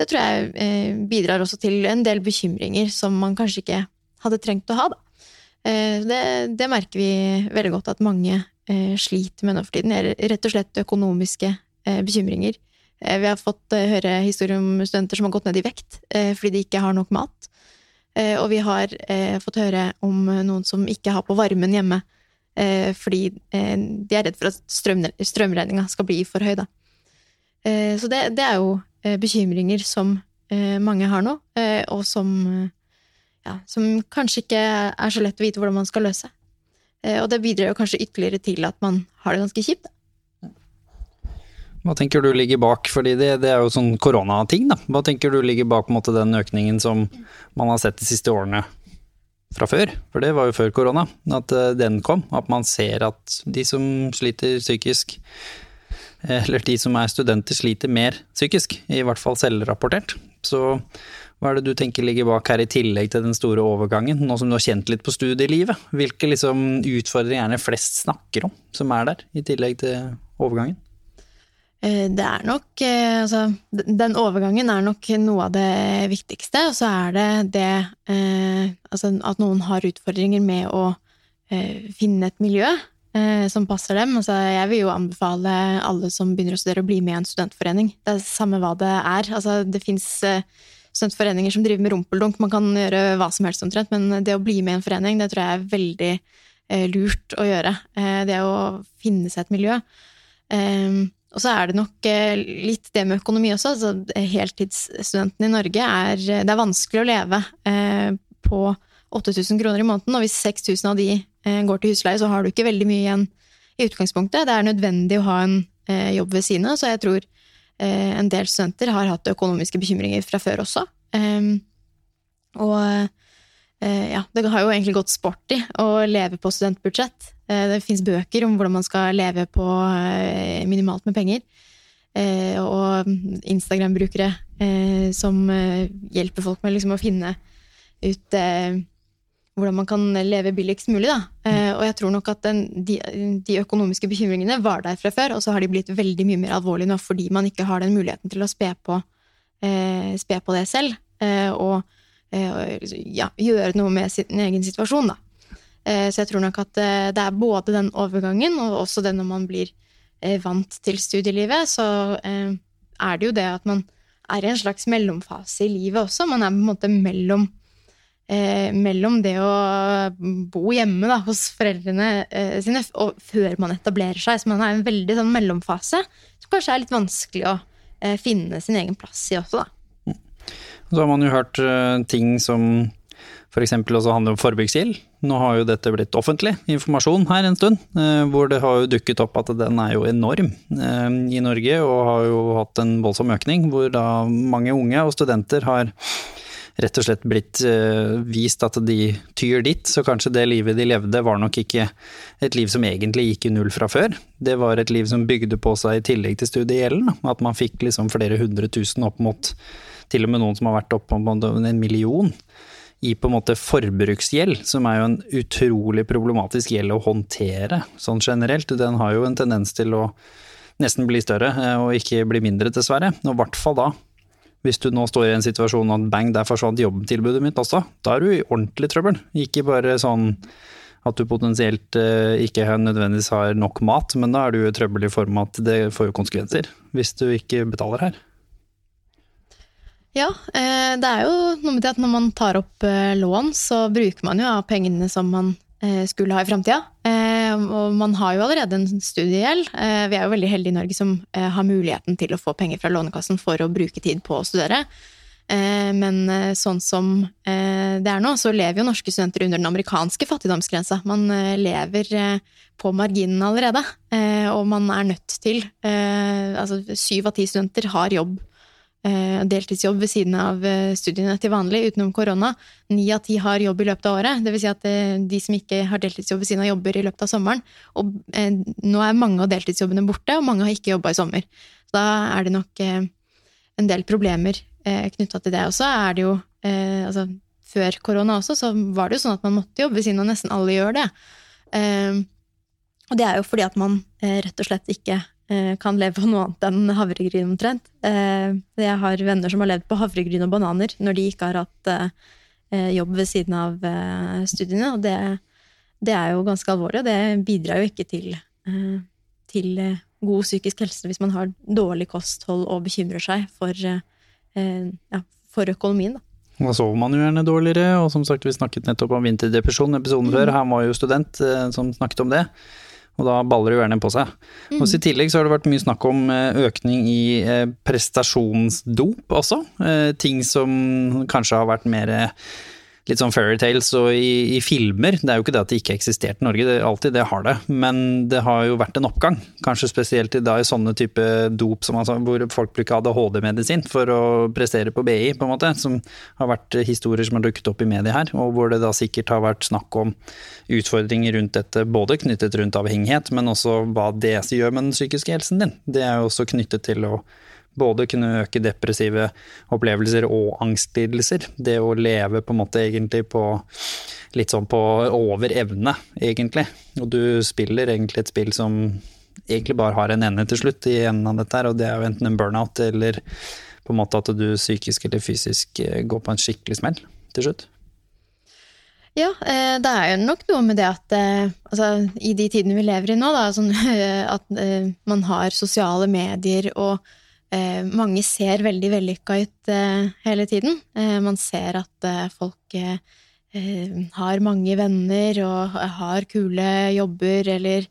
Speaker 4: det tror jeg bidrar også til en del bekymringer som man kanskje ikke hadde trengt å ha, da. Det, det merker vi veldig godt at mange sliter med nå for tiden, rett og slett økonomiske eh, bekymringer. Eh, vi har fått eh, høre historier om studenter som har gått ned i vekt eh, fordi de ikke har nok mat. Eh, og vi har fått høre om noen som ikke har på varmen hjemme fordi de er redd for at strøm, strømregninga skal bli for høy, så det, det, er jo bekymringer som mange har nå, og som, ja, som kanskje ikke er så lett å vite hvordan man skal løse. Eh, og det bidrar jo kanskje ytterligere til at man har det ganske kjipt.
Speaker 3: Hva tenker du ligger bak, fordi det, det er jo sånn koronating, da. Hva tenker du ligger bak måte, den økningen som man har sett de siste årene fra før? For det var jo før korona, at eh, den kom. At man ser at de som sliter psykisk, eller de som er studenter, sliter mer psykisk. I hvert fall selvrapportert. Så hva er det du tenker ligger bak her, i tillegg til den store overgangen, nå som du har kjent litt på studielivet? Hvilke liksom utfordringer er det flest snakker om, som er der, i tillegg til overgangen?
Speaker 4: Eh, det er nok eh, Altså, den overgangen er nok noe av det viktigste. Og så er det det eh, altså at noen har utfordringer med å finne et miljø som passer dem. Altså, jeg vil jo anbefale alle som begynner å studere, å bli med i en studentforening. Det er samme hva det er. Altså, det fins studentforeninger som driver med rumpeldunk. Man kan gjøre hva som helst omtrent, men det å bli med i en forening, det tror jeg er veldig lurt å gjøre. det å finne seg et miljø. Og så er det nok eh, litt det med økonomi også. Altså, heltidsstudentene i Norge er Det er vanskelig å leve eh, på 8000 kroner i måneden, og hvis 6000 av de eh, går til husleie, så har du ikke veldig mye igjen i utgangspunktet. Det er nødvendig å ha en jobb ved siden av, så jeg tror en del studenter har hatt økonomiske bekymringer fra før også. Ehm, og ja, det har jo egentlig gått sport i å leve på studentbudsjett. Eh, det fins bøker om hvordan man skal leve på eh, minimalt med penger. Eh, og Instagram-brukere som hjelper folk med liksom å finne ut hvordan man kan leve billigst mulig. Da. Og jeg tror nok at den, de, de, økonomiske bekymringene var der fra før, og så har de blitt veldig mye mer alvorlige nå fordi man ikke har den muligheten til å spe på, spe på det selv. Og ja, gjøre noe med sin egen situasjon, da. Eh, så jeg tror nok at eh, det er både den overgangen, og også det når man blir eh, vant til studielivet, så er det jo det at man er i en slags mellomfase i livet også. Man er på en måte mellom, mellom det å bo hjemme da, hos foreldrene sine og før man etablerer seg. Så man er i en veldig sånn mellomfase som kanskje er litt vanskelig å finne sin egen plass i også, da.
Speaker 3: Så har man jo hørt ting som f.eks. også handler om forbruksgjeld. Nå har jo dette blitt offentlig informasjon her en stund, eh, hvor det har jo dukket opp at den er jo enorm eh, i Norge, og har jo hatt en voldsom økning, hvor da mange unge og studenter har rett og slett blitt eh, vist at de tyr dit, så kanskje det livet de levde var nok ikke et liv som egentlig gikk i null fra før. Det var et liv som bygde på seg i tillegg til studiegjelden, at man fikk liksom flere hundre tusen opp mot til og med noen som har vært opp mot en million i på en måte forbruksgjeld, som er jo en utrolig problematisk gjeld å håndtere sånn generelt. Den har jo en tendens til å nesten bli større eh, og ikke bli mindre, dessverre. Og i hvert fall da. Hvis du nå står i en situasjon at bang, der forsvant jobbtilbudet mitt også, da er du i ordentlig trøbbel. Ikke bare sånn at du potensielt eh, ikke nødvendigvis har nok mat, men da er du i trøbbel i form av at det får konsekvenser hvis du ikke betaler her.
Speaker 4: Ja, eh, det er jo noe med det at når man tar opp eh, lån, så bruker man jo av pengene som man skulle ha i framtida. Og man har jo allerede en studiegjeld. Vi er jo veldig heldige i Norge som har muligheten til å få penger fra Lånekassen for å bruke tid på å studere. Men sånn som det er nå, så lever jo norske studenter under den amerikanske fattigdomsgrensa. Man lever på marginen allerede, og man er nødt til Altså syv av ti studenter har jobb Eh, deltidsjobb ved siden av eh, studiene til vanlig, utenom korona. Ni av ti har jobb i løpet av året. Vil si at eh, de som ikke har deltidsjobb ved siden av, jobber i løpet av sommeren. Og nå er mange av deltidsjobbene borte, og mange har ikke jobba i sommer. Da er det nok en del problemer knytta til det. Og så er det jo altså, før korona også, så var det jo sånn at man måtte jobbe ved siden av. Nesten alle gjør det. Og det er jo fordi at man rett og slett ikke Eh, kan leve på noe annet enn havregryn omtrent. Eh, jeg har venner som har levd på havregryn og bananer når de ikke har hatt eh, jobb ved siden av studiene, og det, det er jo ganske alvorlig, og det bidrar jo ikke til, til god psykisk helse hvis man har dårlig kosthold og bekymrer seg for, ja, for økonomien. Da.
Speaker 3: Da sover man jo gjerne dårligere, og som sagt, vi snakket nettopp om vinterdepresjon episoden mm. før. Her var jo student som snakket om det. Og da baller det jo gjerne på seg. Mm. Og I tillegg så har det vært mye snakk om eh, økning i eh, prestasjonsdop også. Eh, ting som kanskje har vært mer litt sånn fairytales og i, i, filmer. Det er jo ikke det at det ikke eksisterte i Norge, det, alltid det har det. Men det har jo vært en oppgang. Kanskje spesielt i, da, i sånne type dop som altså, hvor folk bruker ADHD-medisin for å prestere på BI, på en måte. Som har vært historier som har dukket opp i media her, og hvor det da sikkert har vært snakk om utfordringer rundt dette, både knyttet rundt avhengighet, men også hva det gjør med den psykiske helsen din. Det er jo også knyttet til å både kunne øke depressive opplevelser og angstlidelser. Det å leve på en måte egentlig på litt sånn på over evne, egentlig. Og du spiller egentlig et spill som egentlig bare har en ende til slutt i enden av dette her, og det er jo enten en burnout eller på en måte at du psykisk eller fysisk eh, går på en skikkelig smell til slutt.
Speaker 4: Ja, eh, det er jo nok noe med det at eh, altså, i de tidene vi lever i nå, da, sånn, at man har sosiale medier og eh, mange ser veldig vellykka ut eh, hele tiden. Eh, man ser at eh, folk eh, eh, har mange venner og har kule jobber eller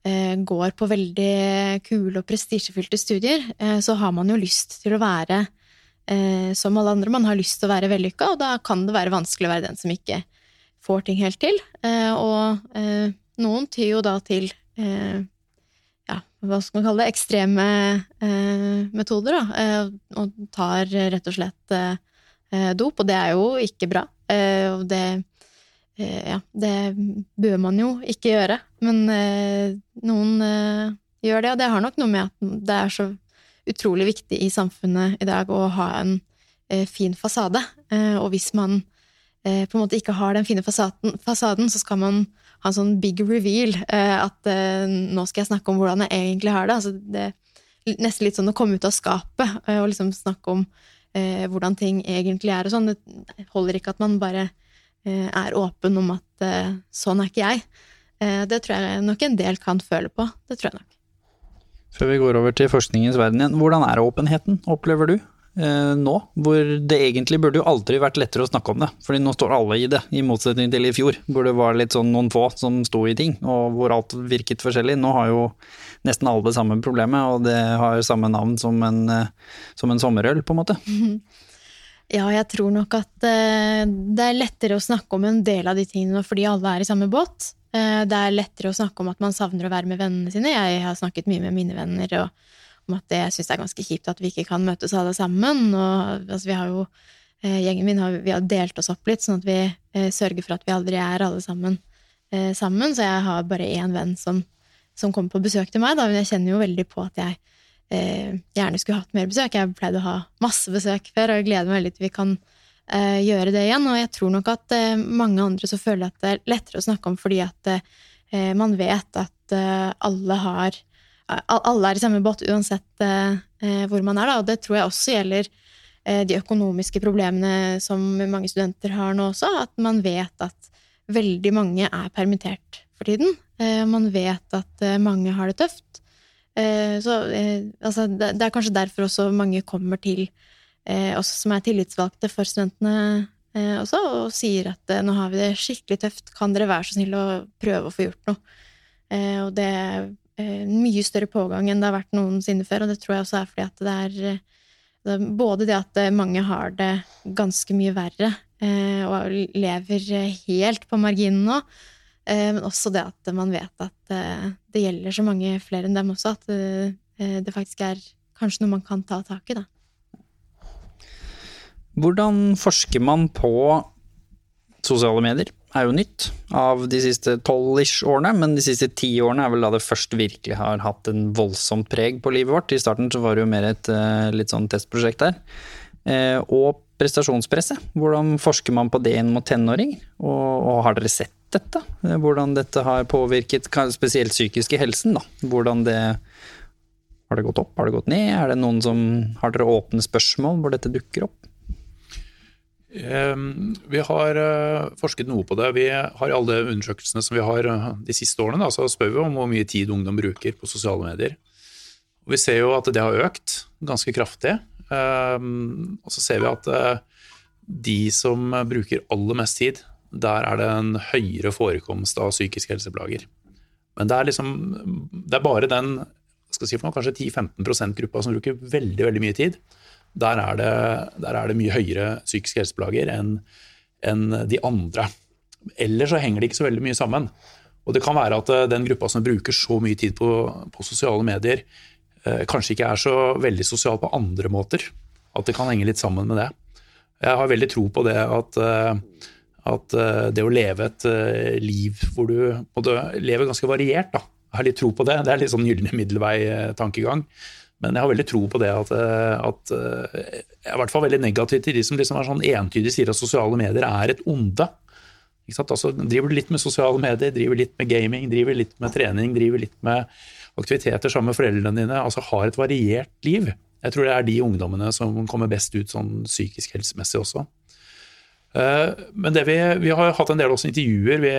Speaker 4: går på veldig kule og prestisjefylte studier, så har man jo lyst til å være som alle andre. Man har lyst til å være vellykka, og da kan det være vanskelig å være den som ikke får ting helt til. og noen tyr jo da til hva skal man kalle det, ekstreme eh, metoder, da, eh, og tar rett og slett eh, dop, og det er jo ikke bra. Eh, og det eh, ja, det bør man jo ikke gjøre, men eh, noen gjør det, og det har nok noe med at det er så utrolig viktig i samfunnet i dag å ha en fin fasade, og hvis man på en måte ikke har den fine fasaden, fasaden så skal man ha en sånn big reveal. Eh, at eh, nå skal jeg snakke om hvordan jeg egentlig har det. Altså, det nesten litt sånn å komme ut av skapet eh, og liksom snakke om hvordan ting egentlig er og sånn. Det holder ikke at man bare er åpen om at sånn er ikke jeg. Det tror jeg nok en del kan føle på. Det tror jeg nok.
Speaker 3: Før vi går over til forskningens verden igjen, hvordan er åpenheten, opplever du? Eh, nå, hvor det egentlig burde jo aldri vært lettere å snakke om det. Fordi nå står alle i det, i motsetning til i fjor, hvor det var litt sånn noen få som sto i ting, og hvor alt virket forskjellig. Nå har jo nesten alle det samme problemet, og det har samme navn som en, eh, som en sommerøl, på en måte.
Speaker 4: Ja, jeg tror nok at eh, det er lettere å snakke om en del av de tingene nå fordi alle er i samme båt. Det er lettere å snakke om at man savner å være med vennene sine. Jeg har snakket mye med mine venner, og om at jeg syns det er ganske kjipt at vi ikke kan møtes alle sammen. Og altså, vi har jo eh, Gjengen min har, vi har delt oss opp litt, sånn at vi eh, sørger for at vi aldri er alle sammen eh, sammen. Så jeg har bare én venn som, som, kommer på besøk til meg, da, men jeg kjenner jo veldig på at jeg eh, gjerne skulle hatt mer besøk. Jeg pleide å ha masse besøk før, og jeg gleder meg veldig til vi kan eh, gjøre det igjen. Og jeg tror nok at eh, mange andre så føler at det er lettere å snakke om fordi at man vet at alle har alle er i samme båt uansett eh, eh, hvor man er, da. Og det tror jeg også gjelder eh, de økonomiske problemene som mange studenter har nå også. At man vet at veldig mange er permittert for tiden. Man vet at mange har det tøft. Så altså, det er kanskje derfor også mange kommer til oss som er tillitsvalgte for studentene også, og sier at nå har vi det skikkelig tøft, kan dere være så snill å prøve å få gjort noe? Og det Eh, mye større pågang enn det har vært noensinne før, og det tror jeg også er fordi at det er, eh, det er både det at eh, mange har det ganske mye verre og lever helt på marginen nå, men også det at man vet at det gjelder så mange flere enn dem også, at det faktisk er kanskje noe man kan ta tak i, da.
Speaker 3: Hvordan forsker man på sosiale medier? Er jo nytt av de siste tolv-ish årene, men de siste ti årene er vel da det først virkelig har hatt en voldsomt preg på livet vårt. I starten så var det jo mer et uh, litt sånn testprosjekt der. Uh, og prestasjonspresset. Hvordan forsker man på det inn mot tenåring? Og, og, har dere sett dette? Uh, hvordan dette har påvirket spesielt psykiske helsen? da? Hvordan det Har det gått opp, har det gått ned? Er det noen som Har dere åpne spørsmål hvor dette dukker opp?
Speaker 5: Ehm, vi har eh, forsket noe på det. Vi har I alle undersøkelsene som vi har eh, de siste årene, da, så spør vi om hvor mye tid ungdom bruker på sosiale medier. Og vi ser jo at det har økt ganske kraftig. Ehm, og så ser vi at eh, de som bruker aller mest tid, der er det en høyere forekomst av psykiske helseplager. Men det er, liksom, det er bare den si for noe, kanskje 10-15% gruppa som bruker veldig, veldig mye tid der er det, der er det mye høyere psykiske helseplager enn enn de andre. Eller så henger det ikke så veldig mye sammen. Og det kan være at eh, den gruppa som bruker så mye tid på, på sosiale medier, eh, kanskje ikke er så veldig sosial på andre måter. At det kan henge litt sammen med det. Jeg har veldig tro på det at, eh, at eh, det å leve et eh, liv hvor du lever ganske variert, da. Jeg har litt tro på det. Det er litt sånn gylne middelvei-tankegang. Men jeg har veldig tro på det at, at Jeg er i hvert fall veldig negativ til de som liksom er sånn entydig sier at sosiale medier er et onde. Altså, driver du litt med sosiale medier, driver litt med gaming, driver litt med trening, driver litt med aktiviteter sammen med foreldrene dine, altså har et variert liv. Jeg tror det er de ungdommene som kommer best ut sånn psykisk helsemessig også. Eh, men vi, vi, har hatt en del også intervjuer. Vi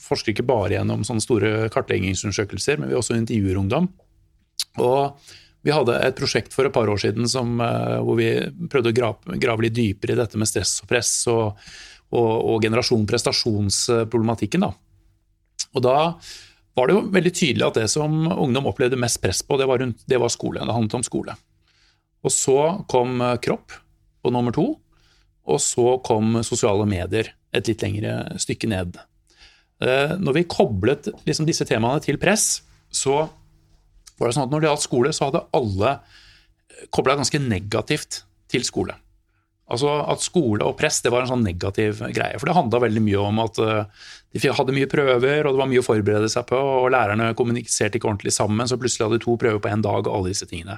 Speaker 5: forsker ikke bare gjennom sånne store kartleggingsundersøkelser, men vi også intervjuer ungdom. Og vi hadde et prosjekt for et par år siden som, eh, hvor vi prøvde å grave, grave, litt dypere i dette med stress og press og, og, og generasjon prestasjonsproblematikken. Da. Og da var det jo veldig tydelig at det som ungdom opplevde mest press på, det var, rundt, det var skole. Det handlet om skole. Og så kom eh, kropp på nummer to, og så kom sosiale medier et litt lengre stykke ned. Eh, når vi koblet liksom disse temaene til press, så var det sånn at når det gjaldt skole, så hadde alle eh, kobla ganske negativt til skole. Altså At skole og press det var en sånn negativ greie. For det handla veldig mye om at de hadde mye prøver, og det var mye å forberede seg på, og lærerne kommuniserte ikke ordentlig sammen, så plutselig hadde de to prøver på én dag, og alle disse tingene.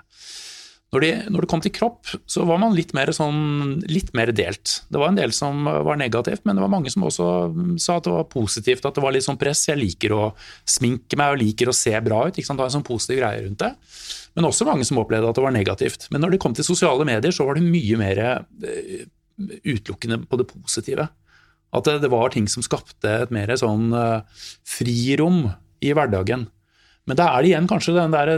Speaker 5: Når, når, det kom til kropp, så var man litt mer, sånn, litt mer, delt. Det var en del som var negativt, men det var mange som også sa at det var positivt. At det var litt sånn press. Jeg liker å sminke meg og liker å se bra ut. Ikke sant? Det var en sånn positiv greie rundt det. Men også mange som opplevde at det var negativt. Men når det kom til sosiale medier, så var det mye mer eh, utelukkende på det positive. At det, det var ting som skapte et mer sånn uh, frirom i hverdagen. Men da er det igjen kanskje den der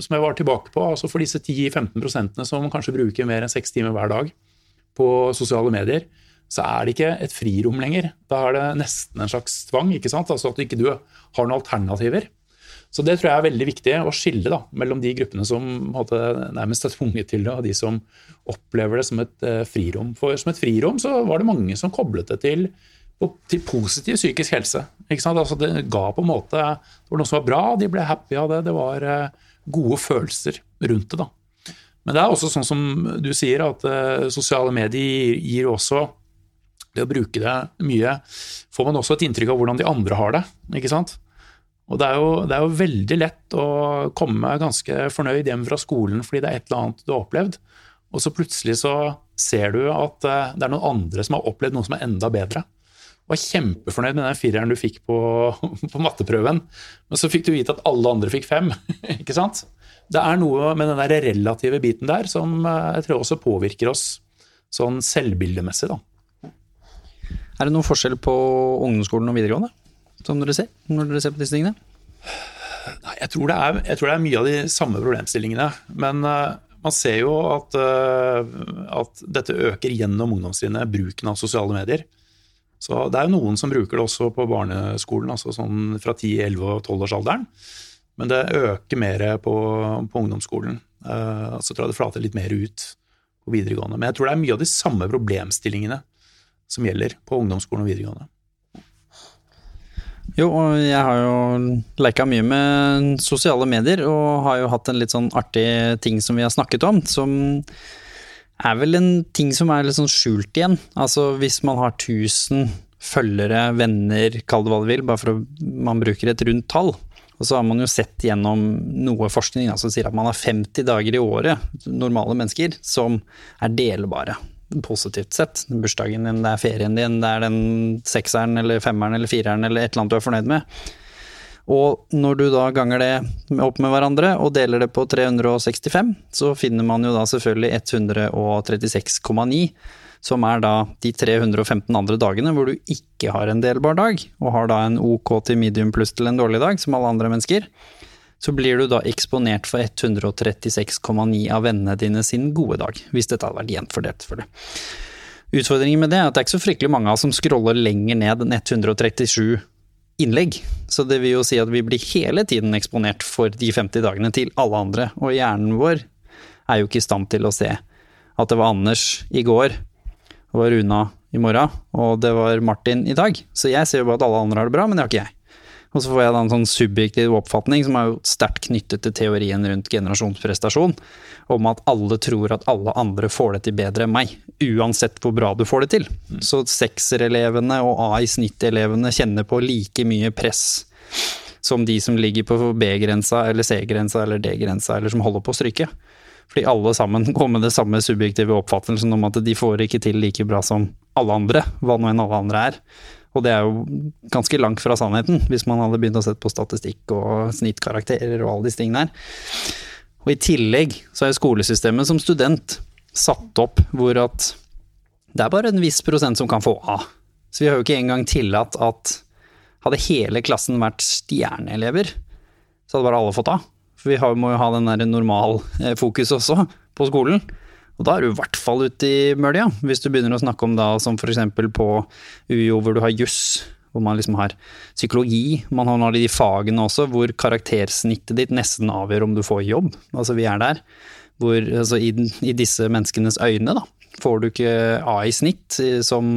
Speaker 5: som jeg var tilbake på, altså for disse 10-15% som kanskje bruker mer enn seks timer hver dag på sosiale medier, så er det ikke et frirom lenger. Da er det nesten en slags tvang, ikke sant? Altså at du ikke har noen alternativer. Så det tror jeg er veldig viktig å skille da, mellom de gruppene som hadde nærmest er tvunget til det, og de som opplever det som et uh, frirom. For som et frirom så var det mange som koblet det til til positiv psykisk helse. Altså det ga på en måte Det var noe som var bra, de ble happy av det. Det var eh, gode følelser rundt det. da. Men det er også sånn som du sier, at uh, sosiale medier gir også Det å bruke det mye får man også et inntrykk av hvordan de andre har det. ikke sant? Og det er, jo, det er jo veldig lett å komme ganske fornøyd hjem fra skolen fordi det er et eller annet du har opplevd, og så plutselig så ser du at uh, det er noen andre som har opplevd noe som er enda bedre var kjempefornøyd med den fireren du fikk på, på, matteprøven, men så fikk du vite at alle andre fikk fem. ikke sant? Det er noe med den der relative biten der som eh, jeg tror også påvirker oss sånn selvbildemessig, da.
Speaker 3: Er det noen forskjell på ungdomsskolen og videregående, som dere ser, når dere ser på disse tingene?
Speaker 5: Nei, jeg tror, er, jeg tror, det er, mye av de samme problemstillingene. Men uh, man ser jo at, uh, at dette øker gjennom ungdomstrinnet, bruken av sosiale medier. Så det er jo noen som bruker det også på barneskolen, altså sånn fra 10-, 11- og 12-årsalderen. Men det øker mer på, på ungdomsskolen. Uh, så tror jeg det flater litt mer ut på videregående. Men jeg tror det er mye av de samme problemstillingene som gjelder på ungdomsskolen og videregående.
Speaker 3: Jo, og jeg har jo leka mye med sosiale medier, og har jo hatt en litt sånn artig ting som vi har snakket om, som er vel en ting som er litt sånn skjult igjen. Altså hvis man har 1000 følgere, venner, kall det hva du vil, bare for at man bruker et rundt tall. Og så har man jo sett gjennom noe forskning som altså sier at man har 50 dager i året, normale mennesker, som er delbare. Positivt sett. Bursdagen din, det er ferien din, det er den sekseren eller femmeren eller fireren eller et eller annet du er fornøyd med. Og når du da ganger det opp med hverandre og deler det på 365, så finner man jo da selvfølgelig 136,9, som er da de 315 andre dagene hvor du ikke har en delbar dag, og har da en OK til medium pluss til en dårlig dag, som alle andre mennesker. Så blir du da eksponert for 136,9 av vennene dine sin gode dag, hvis dette hadde vært jevnt fordelt, selvfølgelig. Utfordringen med det er at det er ikke så fryktelig mange av oss som scroller lenger ned enn 137 innlegg. Så det vil jo si at vi blir hele tiden eksponert for de 50 dagene til alle andre. Og hjernen vår er jo ikke i stand til å se at det var Anders i går, og var Runa i morgen, og det var Martin i dag. Så jeg ser jo bare at alle andre har det bra, men det har ikke jeg. Og så får jeg da en sånn subjektiv oppfatning som er jo sterkt knyttet til teorien rundt generasjonsprestasjon, om at alle tror at alle andre får det til bedre enn meg, uansett hvor bra du får det til. Så sekserelevene og A i snitt-elevene kjenner på like mye press som de som ligger på B-grensa eller C-grensa eller D-grensa, eller som holder på å stryke. Fordi alle sammen går med det samme subjektive oppfattelsen om at de får ikke til like bra som alle andre, hva nå enn alle andre er. Og det er jo ganske langt fra sannheten, hvis man hadde begynt å sette på statistikk og snittkarakterer og alle disse tingene her. Og i tillegg så er skolesystemet som student satt opp hvor at det er bare en viss prosent som kan få A. Så vi har jo ikke engang tillatt at hadde hele klassen vært stjerneelever, så hadde bare alle fått A. For vi må jo ha den der normal fokus også på skolen. Og da er du i hvert fall ute i mølja, hvis du begynner å snakke om da som f.eks. på UiO hvor du har juss, hvor man liksom har psykologi. Man har de fagene også hvor karaktersnittet ditt nesten avgjør om du får jobb. Altså vi er der. Hvor, altså i, i disse menneskenes øyne, da. Får du ikke A i snitt som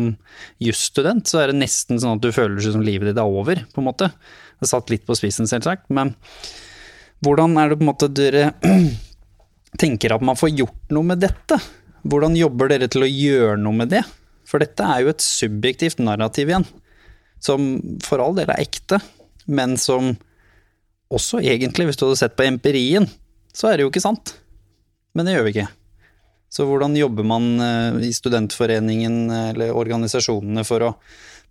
Speaker 3: jusstudent, så er det nesten sånn at du føler seg som livet ditt er over, på en måte. Det er satt litt på spissen, selvsagt, men hvordan er det på en måte dere tenker at man får gjort noe med dette? Hvordan jobber dere til å gjøre noe med det? For dette er jo et subjektivt narrativ igjen, som for all del er ekte, men som også egentlig, hvis du hadde sett på empirien, så er det jo ikke sant. Men det gjør vi ikke. Så hvordan jobber man eh, i studentforeningen eller organisasjonene for å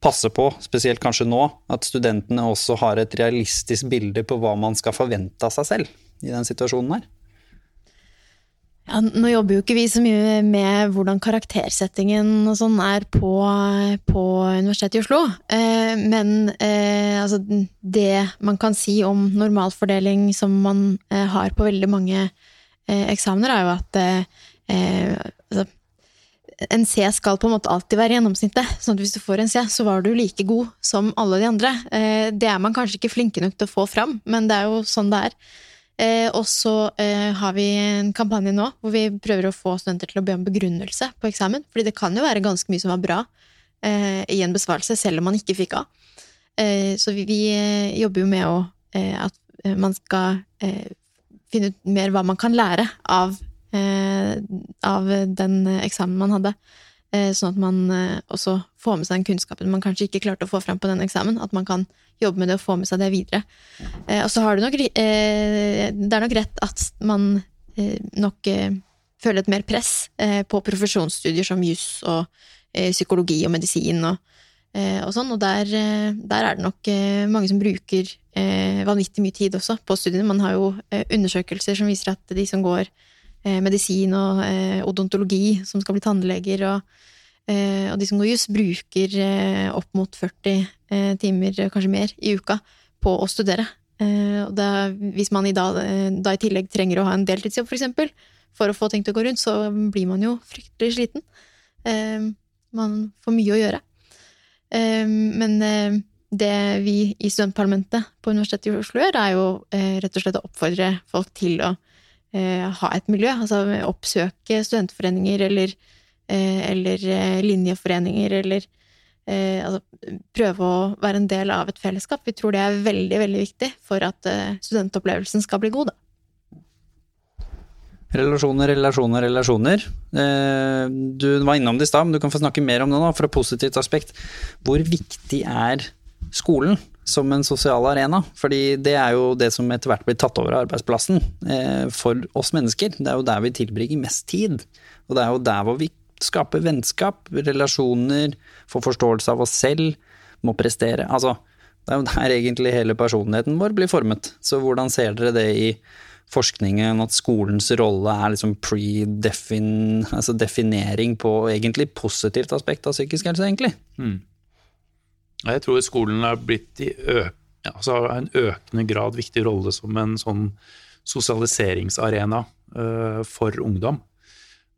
Speaker 3: passe på, spesielt kanskje nå, at studentene også har et realistisk bilde på hva man skal forvente av seg selv i den situasjonen her?
Speaker 4: Ja, nå jobber jo ikke vi så mye med hvordan karaktersettingen og sånn er på, på, Universitetet i Oslo. Eh, men eh, altså, det man kan si om normalfordeling som man eh, har på veldig mange eh, eksamener, er jo at eh, altså, en C skal på en måte alltid være gjennomsnittet. sånn at hvis du får en C, så var du like god som alle de andre. Eh, det er man kanskje ikke flinke nok til å få fram, men det er jo sånn det er. Eh, og så eh, har vi en kampanje nå hvor vi prøver å få studenter til å be om begrunnelse på eksamen. Fordi det kan jo være ganske mye som var bra eh, i en besvarelse, selv om man ikke fikk A. Eh, så vi, vi eh, jobber jo med å, eh, at man skal finne ut mer hva man kan lære av, av den eksamen man hadde. Sånn at man også får med seg den kunnskapen man kanskje ikke klarte å få fram på den eksamen. At man kan jobbe med det og få med seg det videre. Eh, og så har du nok eh, Det er nok rett at man eh, nok føler et mer press på profesjonsstudier som juss og psykologi og medisin og, og sånn, og der, der, er det nok mange som bruker vanvittig mye tid også på studiene. Man har jo undersøkelser som viser at de som går medisin og odontologi, som skal bli tannleger, og og de som går juss, bruker eh, opp mot 40 eh, timer, kanskje mer, i uka på å studere. og da, hvis man i dag, da i tillegg trenger å ha en deltidsjobb, for eksempel, for å få ting til å gå rundt, så blir man jo fryktelig sliten. man får mye å gjøre. men det vi i studentparlamentet på Universitetet i Oslo gjør, er jo rett og slett å oppfordre folk til å ha et miljø. Altså oppsøke studentforeninger eller Eh, eller eh, linjeforeninger, eller eh, altså, prøve å være en del av et fellesskap. Vi tror det er veldig, veldig viktig for at studentopplevelsen skal bli god, da.
Speaker 3: Relasjoner, relasjoner, relasjoner. Du var innom det i stad, men du kan få snakke mer om det nå, fra positivt aspekt. Hvor viktig er skolen som en sosial arena? Fordi det er jo det som etter hvert blir tatt over av arbeidsplassen for oss mennesker. Det er jo der vi tilbringer mest tid. Og det er jo der hvor vi skape vennskap, relasjoner, få forståelse av oss selv, må prestere. Altså, det er jo der egentlig hele personligheten vår blir formet. Så hvordan ser dere det i forskningen, at skolens rolle er liksom pre-defin... Altså på egentlig positivt aspekt av psykisk helse, egentlig? Mm.
Speaker 5: Jeg tror skolen har blitt i altså en økende grad viktig rolle som en sånn sosialiseringsarena uh, for ungdom.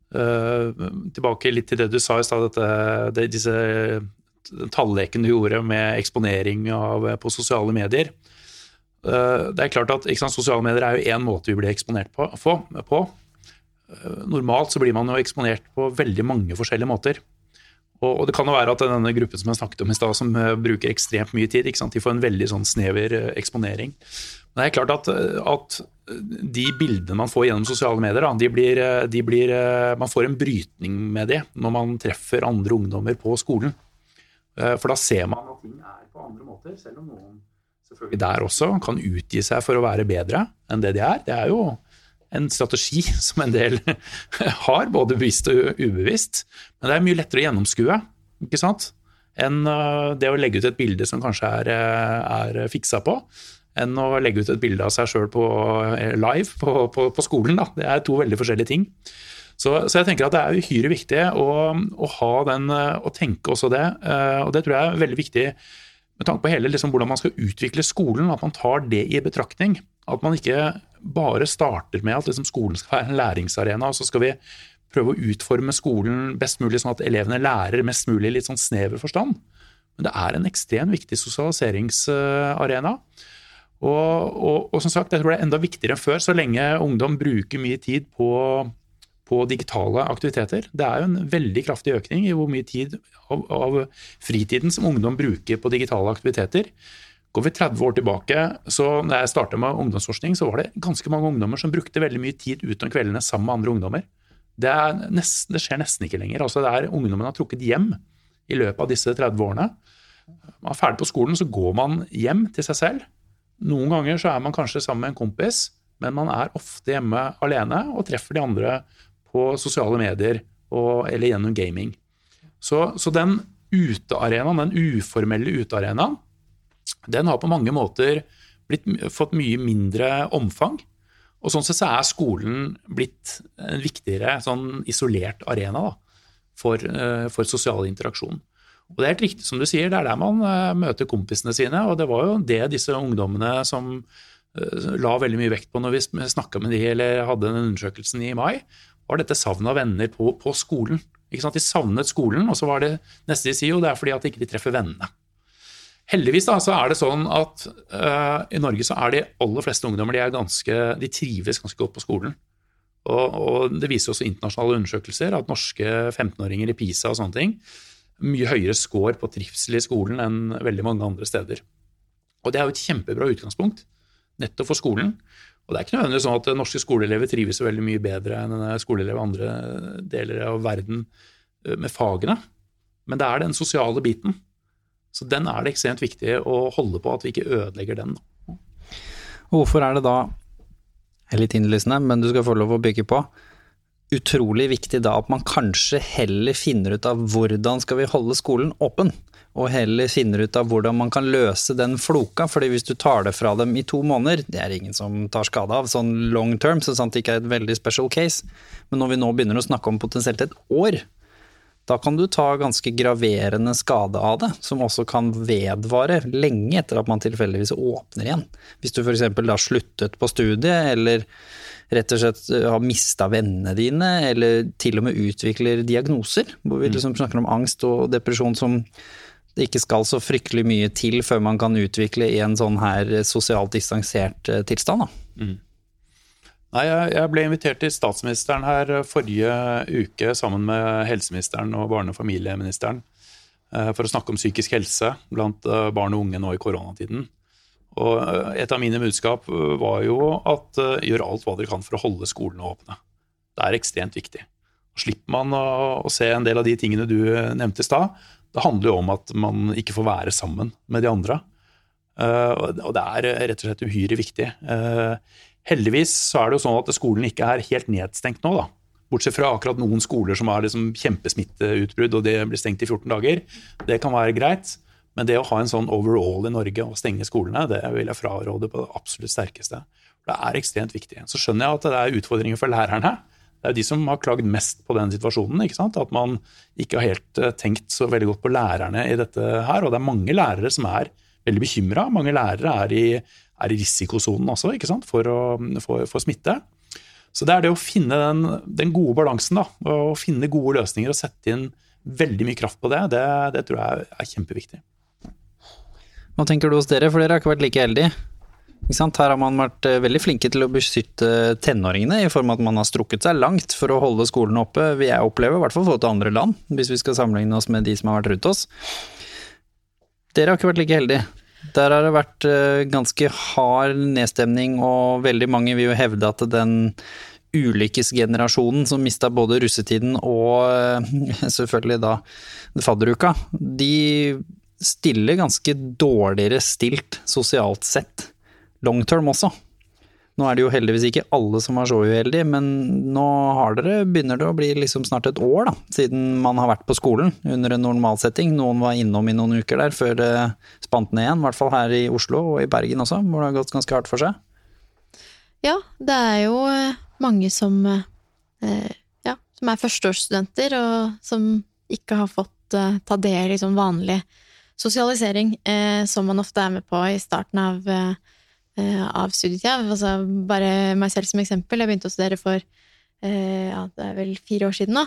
Speaker 5: Uh, tilbake litt til det du sa i stad, disse tallekene du gjorde med eksponering av, på sosiale medier. Uh, det er klart at sant, Sosiale medier er jo én måte vi blir eksponert på. på. Uh, normalt så blir man jo eksponert på veldig mange forskjellige måter. Og, det kan jo være at denne gruppen som jeg snakket om i stad, som eh, bruker ekstremt mye tid, de får en veldig sånn snever eh, eksponering. Men det er klart at, at de bildene man får gjennom sosiale medier, da, de blir, de blir, man får en brytning med det når man treffer andre ungdommer på skolen. For da ser man at ting er på andre måter, selv om noen selvfølgelig der også kan utgi seg for å være bedre enn det de er. Det er jo en strategi som en del har, både bevisst og ubevisst. Men det er mye lettere å gjennomskue ikke sant? enn det å legge ut et bilde som kanskje er, er fiksa på, enn å legge ut et bilde av seg sjøl på live på, på, på, skolen. Da. Det er to veldig forskjellige ting. Så, så, jeg tenker at det er uhyre viktig å, å, ha den, å tenke også det. Og det tror jeg er veldig viktig med tanke på hele liksom, hvordan man skal utvikle skolen, at man tar det i betraktning. At man ikke bare starter med at liksom, skolen skal være en læringsarena, og så skal vi prøve å utforme skolen best mulig sånn at elevene lærer mest mulig i litt sånn snever forstand. Men det er en ekstremt viktig sosialiseringsarena. Og, og, og, som sagt, jeg tror det er enda viktigere enn før, så lenge ungdom bruker mye tid på, på digitale aktiviteter. Det er jo en veldig kraftig økning i hvor mye tid av, av fritiden som ungdom bruker på digitale aktiviteter. Går vi 30 år tilbake, så når jeg starta med ungdomsforskning, så var det ganske mange ungdommer som brukte veldig mye tid utenom kveldene sammen med andre ungdommer. Det, nesten, det, skjer nesten ikke lenger. Altså det er Ungdommen har trukket hjem i løpet av disse 30 årene. Man er ferdig på skolen, så går man hjem til seg selv. Noen ganger så er man kanskje sammen med en kompis, men man er ofte hjemme alene og treffer de andre på sosiale medier og, eller gjennom gaming. Så, så den utearenaen, den uformelle utearenaen, den har på mange måter blitt, fått mye mindre omfang. Og sånn sett så er skolen blitt en viktigere sånn isolert arena da, for, eh, for, sosial interaksjon. Og det er helt riktig som du sier, det er der man uh, møter kompisene sine. Og det var jo det disse ungdommene som uh, la veldig mye vekt på når vi snakka med de eller hadde den undersøkelsen i mai, var dette savnet av venner på, på skolen. De savnet skolen, og så var det neste de sier jo det er fordi at de ikke treffer vennene. Heldigvis da, så er det sånn at uh, i Norge så er de aller fleste ungdommer de, ganske, de trives ganske godt på skolen. Og, og, Det viser også internasjonale undersøkelser at norske 15-åringer i PISA og sånne ting mye høyere score på trivsel i skolen enn veldig mange andre steder. Og Det er jo et kjempebra utgangspunkt nettopp for skolen. Og Det er ikke nødvendigvis sånn at norske skoleelever trives veldig mye bedre enn skoleelever i andre deler av verden eh, med fagene, men det er den sosiale biten så den er det ekstremt viktig å holde på, at vi ikke ødelegger den.
Speaker 3: Hvorfor er det da, litt innlysende, men du skal få lov å bygge på, utrolig viktig da at man kanskje heller finner ut av hvordan skal vi holde skolen åpen? Og heller finner ut av hvordan man kan løse den floka, fordi hvis du tar det fra dem i to måneder, det er ingen som tar skade av, sånn long term, så sant det ikke er et veldig special case, men når vi nå begynner å snakke om potensielt et år, da kan du ta ganske graverende skade av det, som også kan vedvare lenge etter at man tilfeldigvis åpner igjen. Hvis du f.eks. da sluttet på studiet, eller rett og slett eh, har mista vennene dine, eller til og med utvikler diagnoser, hvor vi mm. liksom snakker om angst og depresjon som det ikke skal så fryktelig mye til før man kan utvikle i en sånn her sosialt distansert eh, tilstand. Da. Mm.
Speaker 5: Nei, jeg ble invitert til statsministeren her forrige uke sammen med helseministeren og barne- og familieministeren eh, for å snakke om psykisk helse blant eh, barn og unge nå i koronatiden. Og eh, Et av mine budskap var jo at gjør alt hva dere kan for å holde skolene åpne. Det er ekstremt viktig. Slipper man å se en del av de tingene du nevnte i stad. Det handler jo om at man ikke får være sammen med de andre. Og det er rett og slett uhyre viktig. Heldigvis så er det jo sånn at skolen ikke er helt nedstengt nå, da. Bortsett fra akkurat noen skoler som har liksom kjempesmitteutbrudd og det blir stengt i 14 dager. Det kan være greit. Men det å ha en sånn overall i Norge og stenge skolene, det vil jeg fraråde på det absolutt sterkeste. Det er ekstremt viktig. Så skjønner jeg at det er utfordringer for lærerne. Det er de som har klagd mest på den situasjonen. ikke sant? At man ikke har helt eh, tenkt så veldig godt på lærerne i dette her. Og det er mange lærere som er veldig bekymra. Mange lærere er i er i risikosonen også ikke sant? For, å, for, for smitte. Så det er det å finne den, den gode balansen, da, å finne gode løsninger og sette inn veldig mye kraft på det, det, det tror jeg er kjempeviktig.
Speaker 3: Hva tenker du hos dere, for dere har ikke vært like heldige? Her har man vært eh, veldig flinke til å beskytte tenåringene, i form av at man har strukket seg langt for å holde skolen oppe, vil jeg oppleve, i hvert fall forhold til andre land, hvis vi skal sammenligne oss med de som har vært rundt oss. Dere har ikke vært like heldige. Der har det vært eh, ganske hard nedstemning, og veldig mange vil jo hevde at den ulykkesgenerasjonen som mista både russetiden og eh, selvfølgelig da fadderuka, de stiller ganske dårligere stilt sosialt sett long term også. Nå er det jo heldigvis ikke alle som var så uheldige, men nå har dere, begynner det å bli liksom snart et år da, siden man har vært på skolen under en normalsetting. Noen var innom i noen uker der før det spant ned igjen, i hvert fall her i Oslo og i Bergen også, hvor det har gått ganske hardt for seg.
Speaker 4: Ja, det er jo eh, mange som, eh, ja, som er førsteårsstudenter, og som ikke har fått eh, ta del i sånn vanlig sosialisering, som man ofte er med på i starten av Eh, av studietida. Altså, bare meg selv som eksempel. Jeg begynte å studere for eh, ja, det er vel fire år siden nå.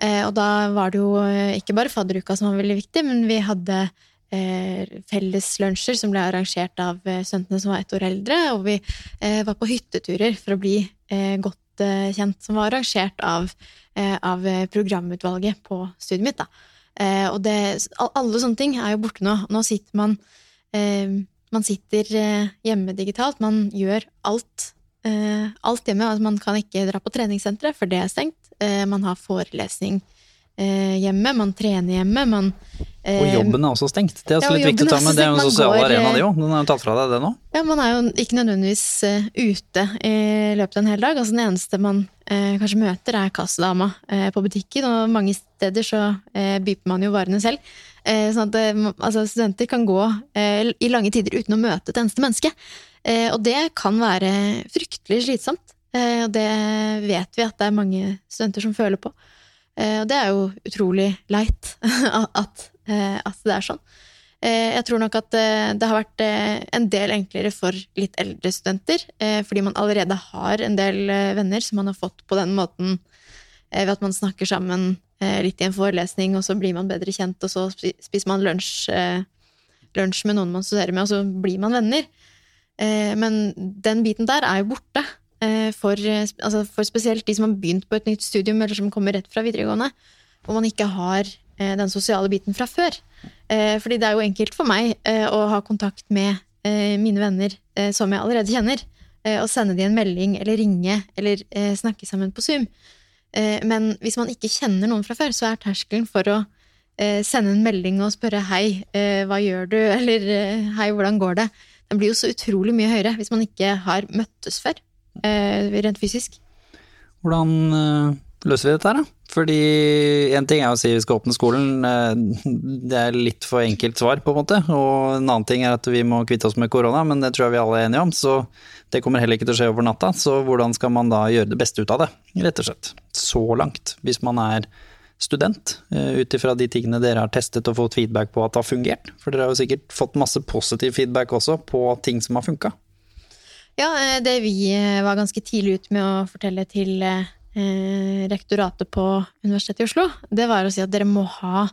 Speaker 4: Eh, og da var det jo ikke bare fadderuka som var veldig viktig, men vi hadde felles lunsjer som ble arrangert av studentene som var ett år eldre, og vi var på hytteturer for å bli godt kjent, som var arrangert av, av programutvalget på studiet mitt. Da. Og det, alle sånne ting er jo borte nå. Nå sitter man man sitter eh, hjemme digitalt, man gjør alt. Eh, alt hjemme. Altså man kan ikke dra på treningssenteret, for det er stengt. Eh, man har forelesning hjemme, man trener hjemme, man
Speaker 3: Og jobben er også stengt. Det er også ja, litt viktig å ta med. Det er jo en sosial går, arena, det òg. Den har jo tatt fra deg det nå?
Speaker 4: Ja, man er jo ikke nødvendigvis ute i løpet av en hel dag. Altså den eneste man kanskje møter, er kassadama på butikken, og mange steder så byper man jo varene selv. Eh, sånn at eh, altså, studenter kan gå eh, i lange tider uten å møte et eneste menneske. Og det kan være fryktelig slitsomt. Og det vet vi at det er mange studenter som føler på. Og det er jo utrolig leit at, at det er sånn. Jeg tror nok at det har vært en del enklere for litt eldre studenter, fordi man allerede har en del venner som man har fått på den måten ved at man snakker sammen Eh, litt i en forelesning, og så blir man bedre kjent, og så spiser man lunsj, eh, lunsj med noen man studerer med, og så blir man venner. Eh, men den biten der er jo borte. For, altså for, spesielt de som har begynt på et nytt studium, eller som kommer rett fra videregående, hvor man ikke har den sosiale biten fra før. Fordi det er jo enkelt for meg å ha kontakt med mine venner som jeg allerede kjenner, og sende dem en melding eller ringe eller snakke sammen på Zoom. Eh, men hvis man ikke kjenner noen fra før, så er terskelen for å eh, sende en melding og spørre 'hei, eh, hva gjør du?' eller 'hei, hvordan går det?' Den blir jo så utrolig mye høyere hvis man ikke har møttes før, rent fysisk.
Speaker 3: Hvordan løser vi dette her, da? Fordi en ting er å si vi skal åpne skolen, det er litt for enkelt svar, på en måte. Og en annen ting er at vi må kvitte oss med korona, men det tror jeg vi alle er enige om. Så det kommer heller ikke til å skje over natta, så hvordan skal man da gjøre det beste ut av det, rett og slett. Så langt, hvis man er student, eh, ut ifra de tingene dere har testet og fått feedback på at det har fungert. For dere har jo sikkert fått masse positiv feedback også på ting som har funka.
Speaker 4: Ja, eh, det vi eh, var ganske tidlig ute med å fortelle til rektoratet på Universitetet i Oslo, det var å si at dere må ha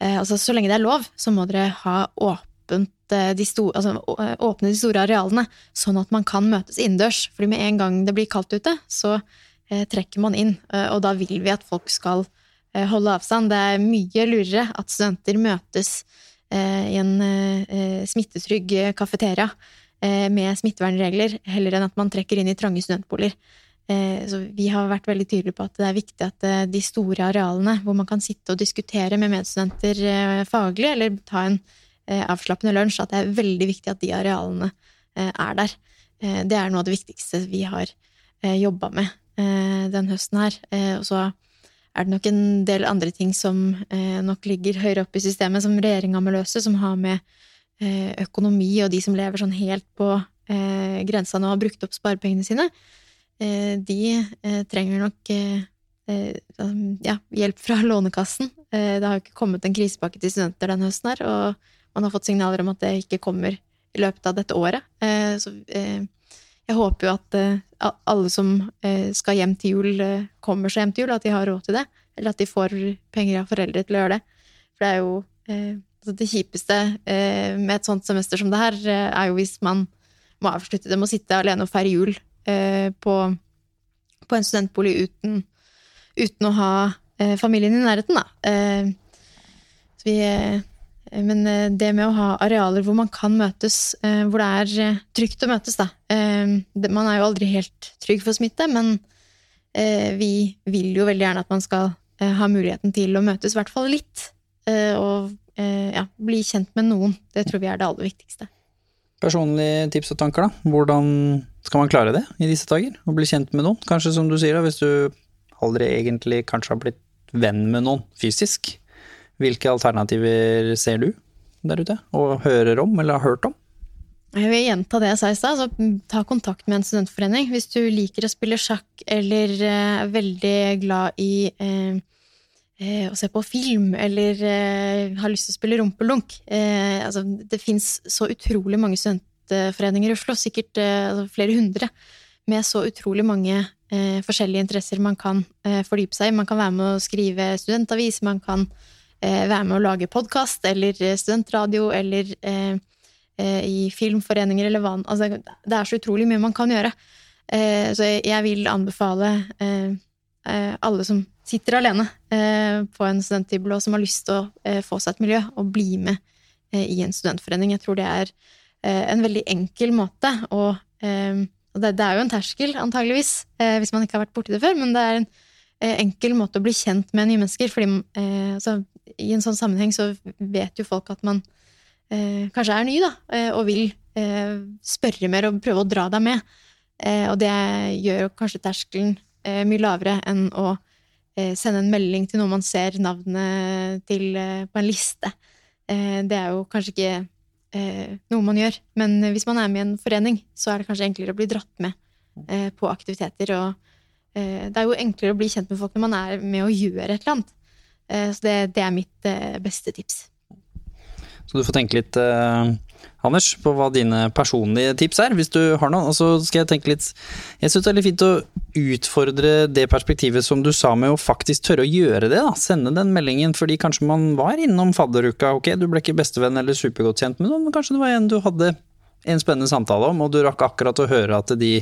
Speaker 4: Altså så lenge det er lov, så må dere ha åpent Eh, de store, altså, eh, åpne de store arealene, sånn at man kan møtes innendørs. Fordi med en gang det blir kaldt ute, så eh, trekker man inn. Eh, og da vil vi at folk skal eh, holde avstand. Det er mye lurere at studenter møtes eh, i en smittetrygg kafeteria med smittevernregler, heller enn at man trekker inn i trange studentboliger. Så vi har vært veldig tydelige på at det er viktig at de store arealene, hvor man kan sitte og diskutere med medstudenter faglig, eller ta en Eh, avslappende lunsj, at det er veldig viktig at de arealene eh, er der. Eh, det er noe av det viktigste vi har jobba med den høsten her. Og så er det nok en del andre ting som nok ligger høyere oppe i systemet, som regjeringa må løse, som har med økonomi og de som lever sånn helt på grensa nå og har brukt opp sparepengene sine. De trenger nok ja, hjelp fra Lånekassen. Det har jo ikke kommet en krisepakke til studenter denne høsten her, og man har fått signaler om at det ikke kommer i løpet av dette året. Eh, så eh, jeg håper jo at eh, alle som skal hjem til jul, kommer seg hjem til jul, at de har råd til det. Eller at de får penger av foreldre til å gjøre det. For det er jo altså det kjipeste med et sånt semester som det her, er jo hvis man må avslutte. Det må sitte alene og feire jul eh, på, på en studentbolig uten, uten å ha eh, familien i nærheten, da. Eh, vi, eh, men eh, det med å ha arealer hvor man kan møtes, eh, hvor det er trygt å møtes, da. Man er jo aldri helt trygg for smitte, men vi vil jo veldig gjerne at man skal ha muligheten til å møtes, i hvert fall litt. Og ja, bli kjent med noen. Det tror vi er det aller viktigste.
Speaker 3: Personlige tips og tanker, da. Hvordan skal man klare det i disse dager? Å bli kjent med noen? Kanskje som du sier, da, hvis du aldri egentlig kanskje har blitt venn med noen fysisk. Hvilke alternativer ser du der ute, og hører om eller har hørt om?
Speaker 4: Jeg vil gjenta det jeg sa i stad. Altså, ta kontakt med en studentforening. Hvis du liker å spille sjakk eller eh, er veldig glad i eh, eh, å se på film eller eh, har lyst til å spille rumpelunk eh, altså, Det fins så utrolig mange studentforeninger i Oslo, sikkert eh, altså, flere hundre, med så utrolig mange eh, forskjellige interesser man kan eh, fordype seg i. Man kan være med å skrive studentavis, man kan eh, være med å lage podkast eller eh, studentradio eller eh, eh, i filmforeninger eller hva altså, Det er så utrolig mye man kan gjøre. så jeg vil anbefale alle som sitter alene på en studenttibel og som har lyst til å få seg et miljø, og bli med i en studentforening. Jeg tror det er en veldig enkel måte å det, er jo en terskel, antageligvis, eh, hvis man ikke har vært borti det før, men det er en eh, enkel måte å bli kjent med nye mennesker. fordi eh, altså, I en sånn sammenheng så vet jo folk at man eh, kanskje er ny, da, eh, og vil eh, spørre mer og prøve å dra deg med. og det gjør jo kanskje terskelen mye lavere enn å sende en melding til noen man ser navnet til på en liste. det er jo kanskje ikke eh, noe man gjør. Men hvis man er med i en forening, så er det kanskje enklere å bli dratt med eh, på aktiviteter. Og eh, det er jo enklere å bli kjent med folk når man er med å gjøre et eller annet. Eh, så det, det, er mitt eh, beste tips.
Speaker 3: Så du får tenke litt eh, Anders, på hva dine personlige tips er, hvis du har noen. Og så skal jeg tenke litt Jeg syns det er litt fint å utfordre det perspektivet som du sa med å faktisk tørre å gjøre det. da, Sende den meldingen fordi kanskje man var innom fadderuka. Ok, du ble ikke bestevenn eller supergodt kjent med noen, men kanskje det var en du hadde en spennende samtale om, og du rakk akkurat å høre at de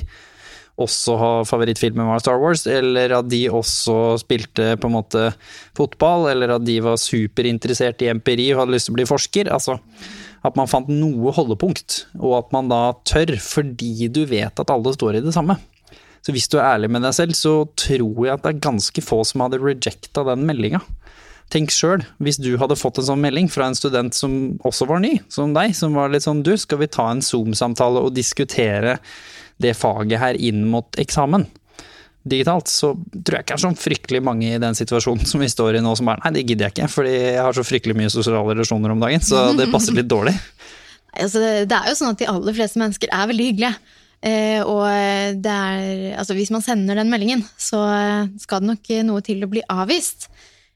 Speaker 3: også har favorittfilmen var Star Wars, eller at de også spilte på en måte fotball, eller at de var superinteressert i empiri og hadde lyst til å bli forsker. altså at man fant noe holdepunkt, og at man da tør, fordi du vet at alle står i det samme. Så hvis du er ærlig med deg selv, så tror jeg at det er ganske få som hadde rejecta den meldinga. Tenk sjøl, hvis du hadde fått en sånn melding fra en student som også var ny, som deg, som var litt sånn du, skal vi ta en Zoom-samtale og diskutere det faget her inn mot eksamen? Digitalt, så tror jeg ikke det er så fryktelig mange i den situasjonen som vi står i nå som bare nei, det gidder jeg ikke, fordi jeg har så fryktelig mye sosiale relasjoner om dagen, så det passer litt dårlig.
Speaker 4: altså, det er jo sånn at de aller fleste mennesker er veldig hyggelige. Eh, og det er Altså, hvis man sender den meldingen, så skal det nok noe til å bli avvist.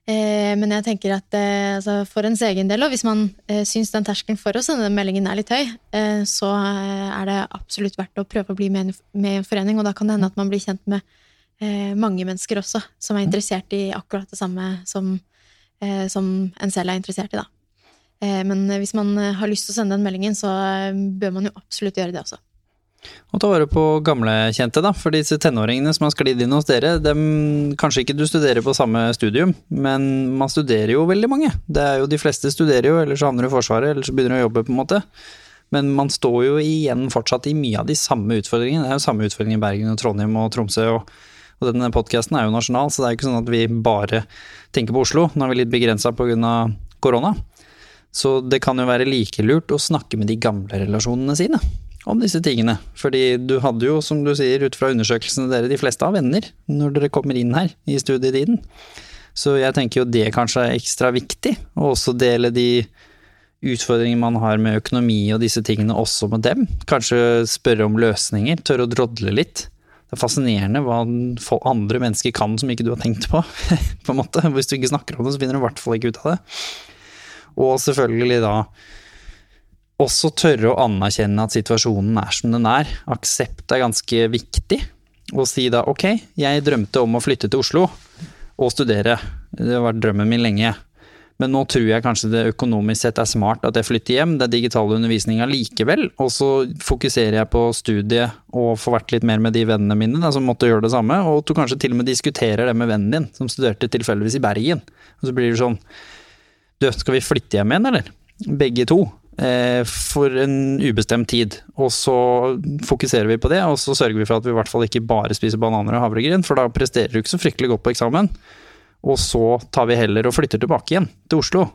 Speaker 4: Eh, men jeg tenker at eh, altså, for ens egen del, og hvis man eh, syns den terskelen for å sende den meldingen er litt høy, eh, så er det absolutt verdt å prøve å bli med i en forening, og da kan det hende at man blir kjent med eh, mange mennesker også som er interessert i akkurat det samme som, eh, som en selv er interessert i, da. Eh, men hvis man eh, har lyst til å sende den meldingen, så eh, bør man jo absolutt gjøre det også.
Speaker 3: Og ta vare på gamlekjente, da. For disse tenåringene som har sklidd inn hos dere, dem, kanskje ikke du studerer på samme studium, men man studerer jo veldig mange. Det er jo De fleste studerer jo, eller så havner du i Forsvaret, eller så begynner du å jobbe, på en måte. Men man står jo igjen fortsatt i mye av de samme utfordringene. Det er jo samme utfordringer i Bergen og Trondheim og Tromsø og og denne podkasten er jo nasjonal, så det er jo ikke sånn at vi bare tenker på Oslo. Nå er vi litt begrensa pga. korona. Så det kan jo være like lurt å snakke med de gamle relasjonene sine om disse tingene. Fordi du hadde jo, som du sier, ut fra undersøkelsene dere, de fleste har venner når dere kommer inn her i studietiden. Så jeg tenker jo det kanskje er ekstra viktig, å også dele de utfordringene man har med økonomi og disse tingene også med dem. Kanskje spørre om løsninger, tørre å drodle litt det er fascinerende hva andre mennesker kan som ikke du har tenkt på. på en måte. Hvis du ikke snakker om det, så finner du i hvert fall ikke ut av det. Og selvfølgelig da også tørre å anerkjenne at situasjonen er som den er. Aksept er ganske viktig. Og si da ok, jeg drømte om å flytte til Oslo og studere. Det har vært drømmen min lenge. Men nå tror jeg kanskje det økonomisk sett er smart at jeg flytter hjem. Det er digital undervisning allikevel. Og så fokuserer jeg på studiet og får vært litt mer med de vennene mine da, som måtte gjøre det samme. Og du kanskje til og med diskuterer det med vennen din, som studerte tilfeldigvis i Bergen. Og så blir det sånn Du, skal vi flytte hjem igjen, eller? Begge to. Eh, for en ubestemt tid. Og så fokuserer vi på det, og så sørger vi for at vi i hvert fall ikke bare spiser bananer og havregryn, for da presterer du ikke så fryktelig godt på eksamen. Og så tar vi heller og flytter tilbake igjen til Oslo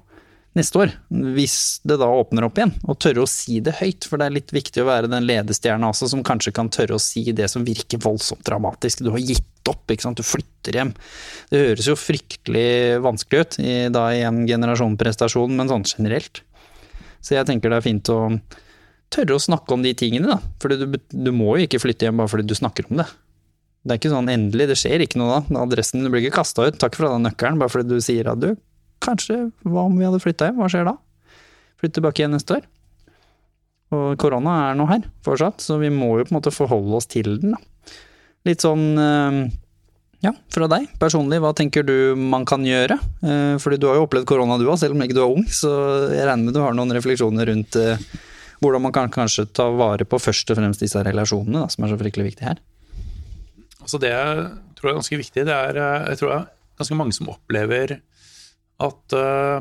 Speaker 3: neste år, hvis det da åpner opp igjen. Og tørre å si det høyt, for det er litt viktig å være den ledestjerna også, som kanskje kan tørre å si det som virker voldsomt dramatisk. Du har gitt opp, ikke sant. Du flytter hjem. Det høres jo fryktelig vanskelig ut i, da i en generasjonprestasjon, men sånn generelt. Så jeg tenker det er fint å tørre å snakke om de tingene, da. For du, du må jo ikke flytte hjem bare fordi du snakker om det. Det er ikke sånn endelig, det skjer ikke noe da. Adressen blir ikke kasta ut. Takk for den nøkkelen, bare fordi du sier at du, kanskje, hva om vi hadde flytta hjem? Hva skjer da? Flytte tilbake igjen neste år. Og korona er nå her fortsatt, så vi må jo på en måte forholde oss til den, da. Litt sånn eh, ja, fra deg personlig, hva tenker du man kan gjøre? Eh, fordi du har jo opplevd korona du òg, selv om ikke du er ung, så jeg regner med du har noen refleksjoner rundt eh, hvordan man kan kanskje ta vare på først og fremst disse relasjonene, da, som er så fryktelig viktige her.
Speaker 5: Altså det jeg tror er ganske viktig, det er eh, jeg tror det er ganske mange som opplever at uh,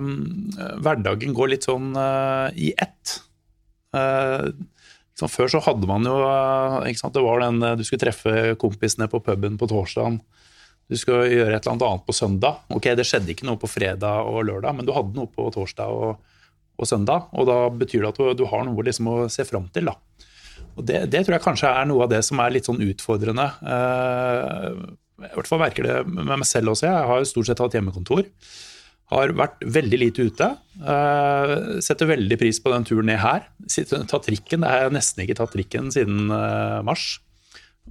Speaker 5: hverdagen går litt sånn uh, i ett. Uh, liksom før så hadde man jo Det var den du skulle treffe kompisene på puben på torsdagen. Du skulle gjøre et eller annet på søndag. Ok, Det skjedde ikke noe på fredag og lørdag, men du hadde noe på torsdag og, og søndag. Og da betyr det at du, du har noe liksom å se fram til. da. Og det, det, tror jeg kanskje er noe av det som er litt sånn utfordrende. Uh, I hvert fall merker det med meg selv også. Jeg har jo stort sett hatt hjemmekontor. Har vært veldig lite ute. Uh, setter veldig pris på den turen ned her. Ta trikken. Jeg har nesten ikke tatt trikken siden uh, mars.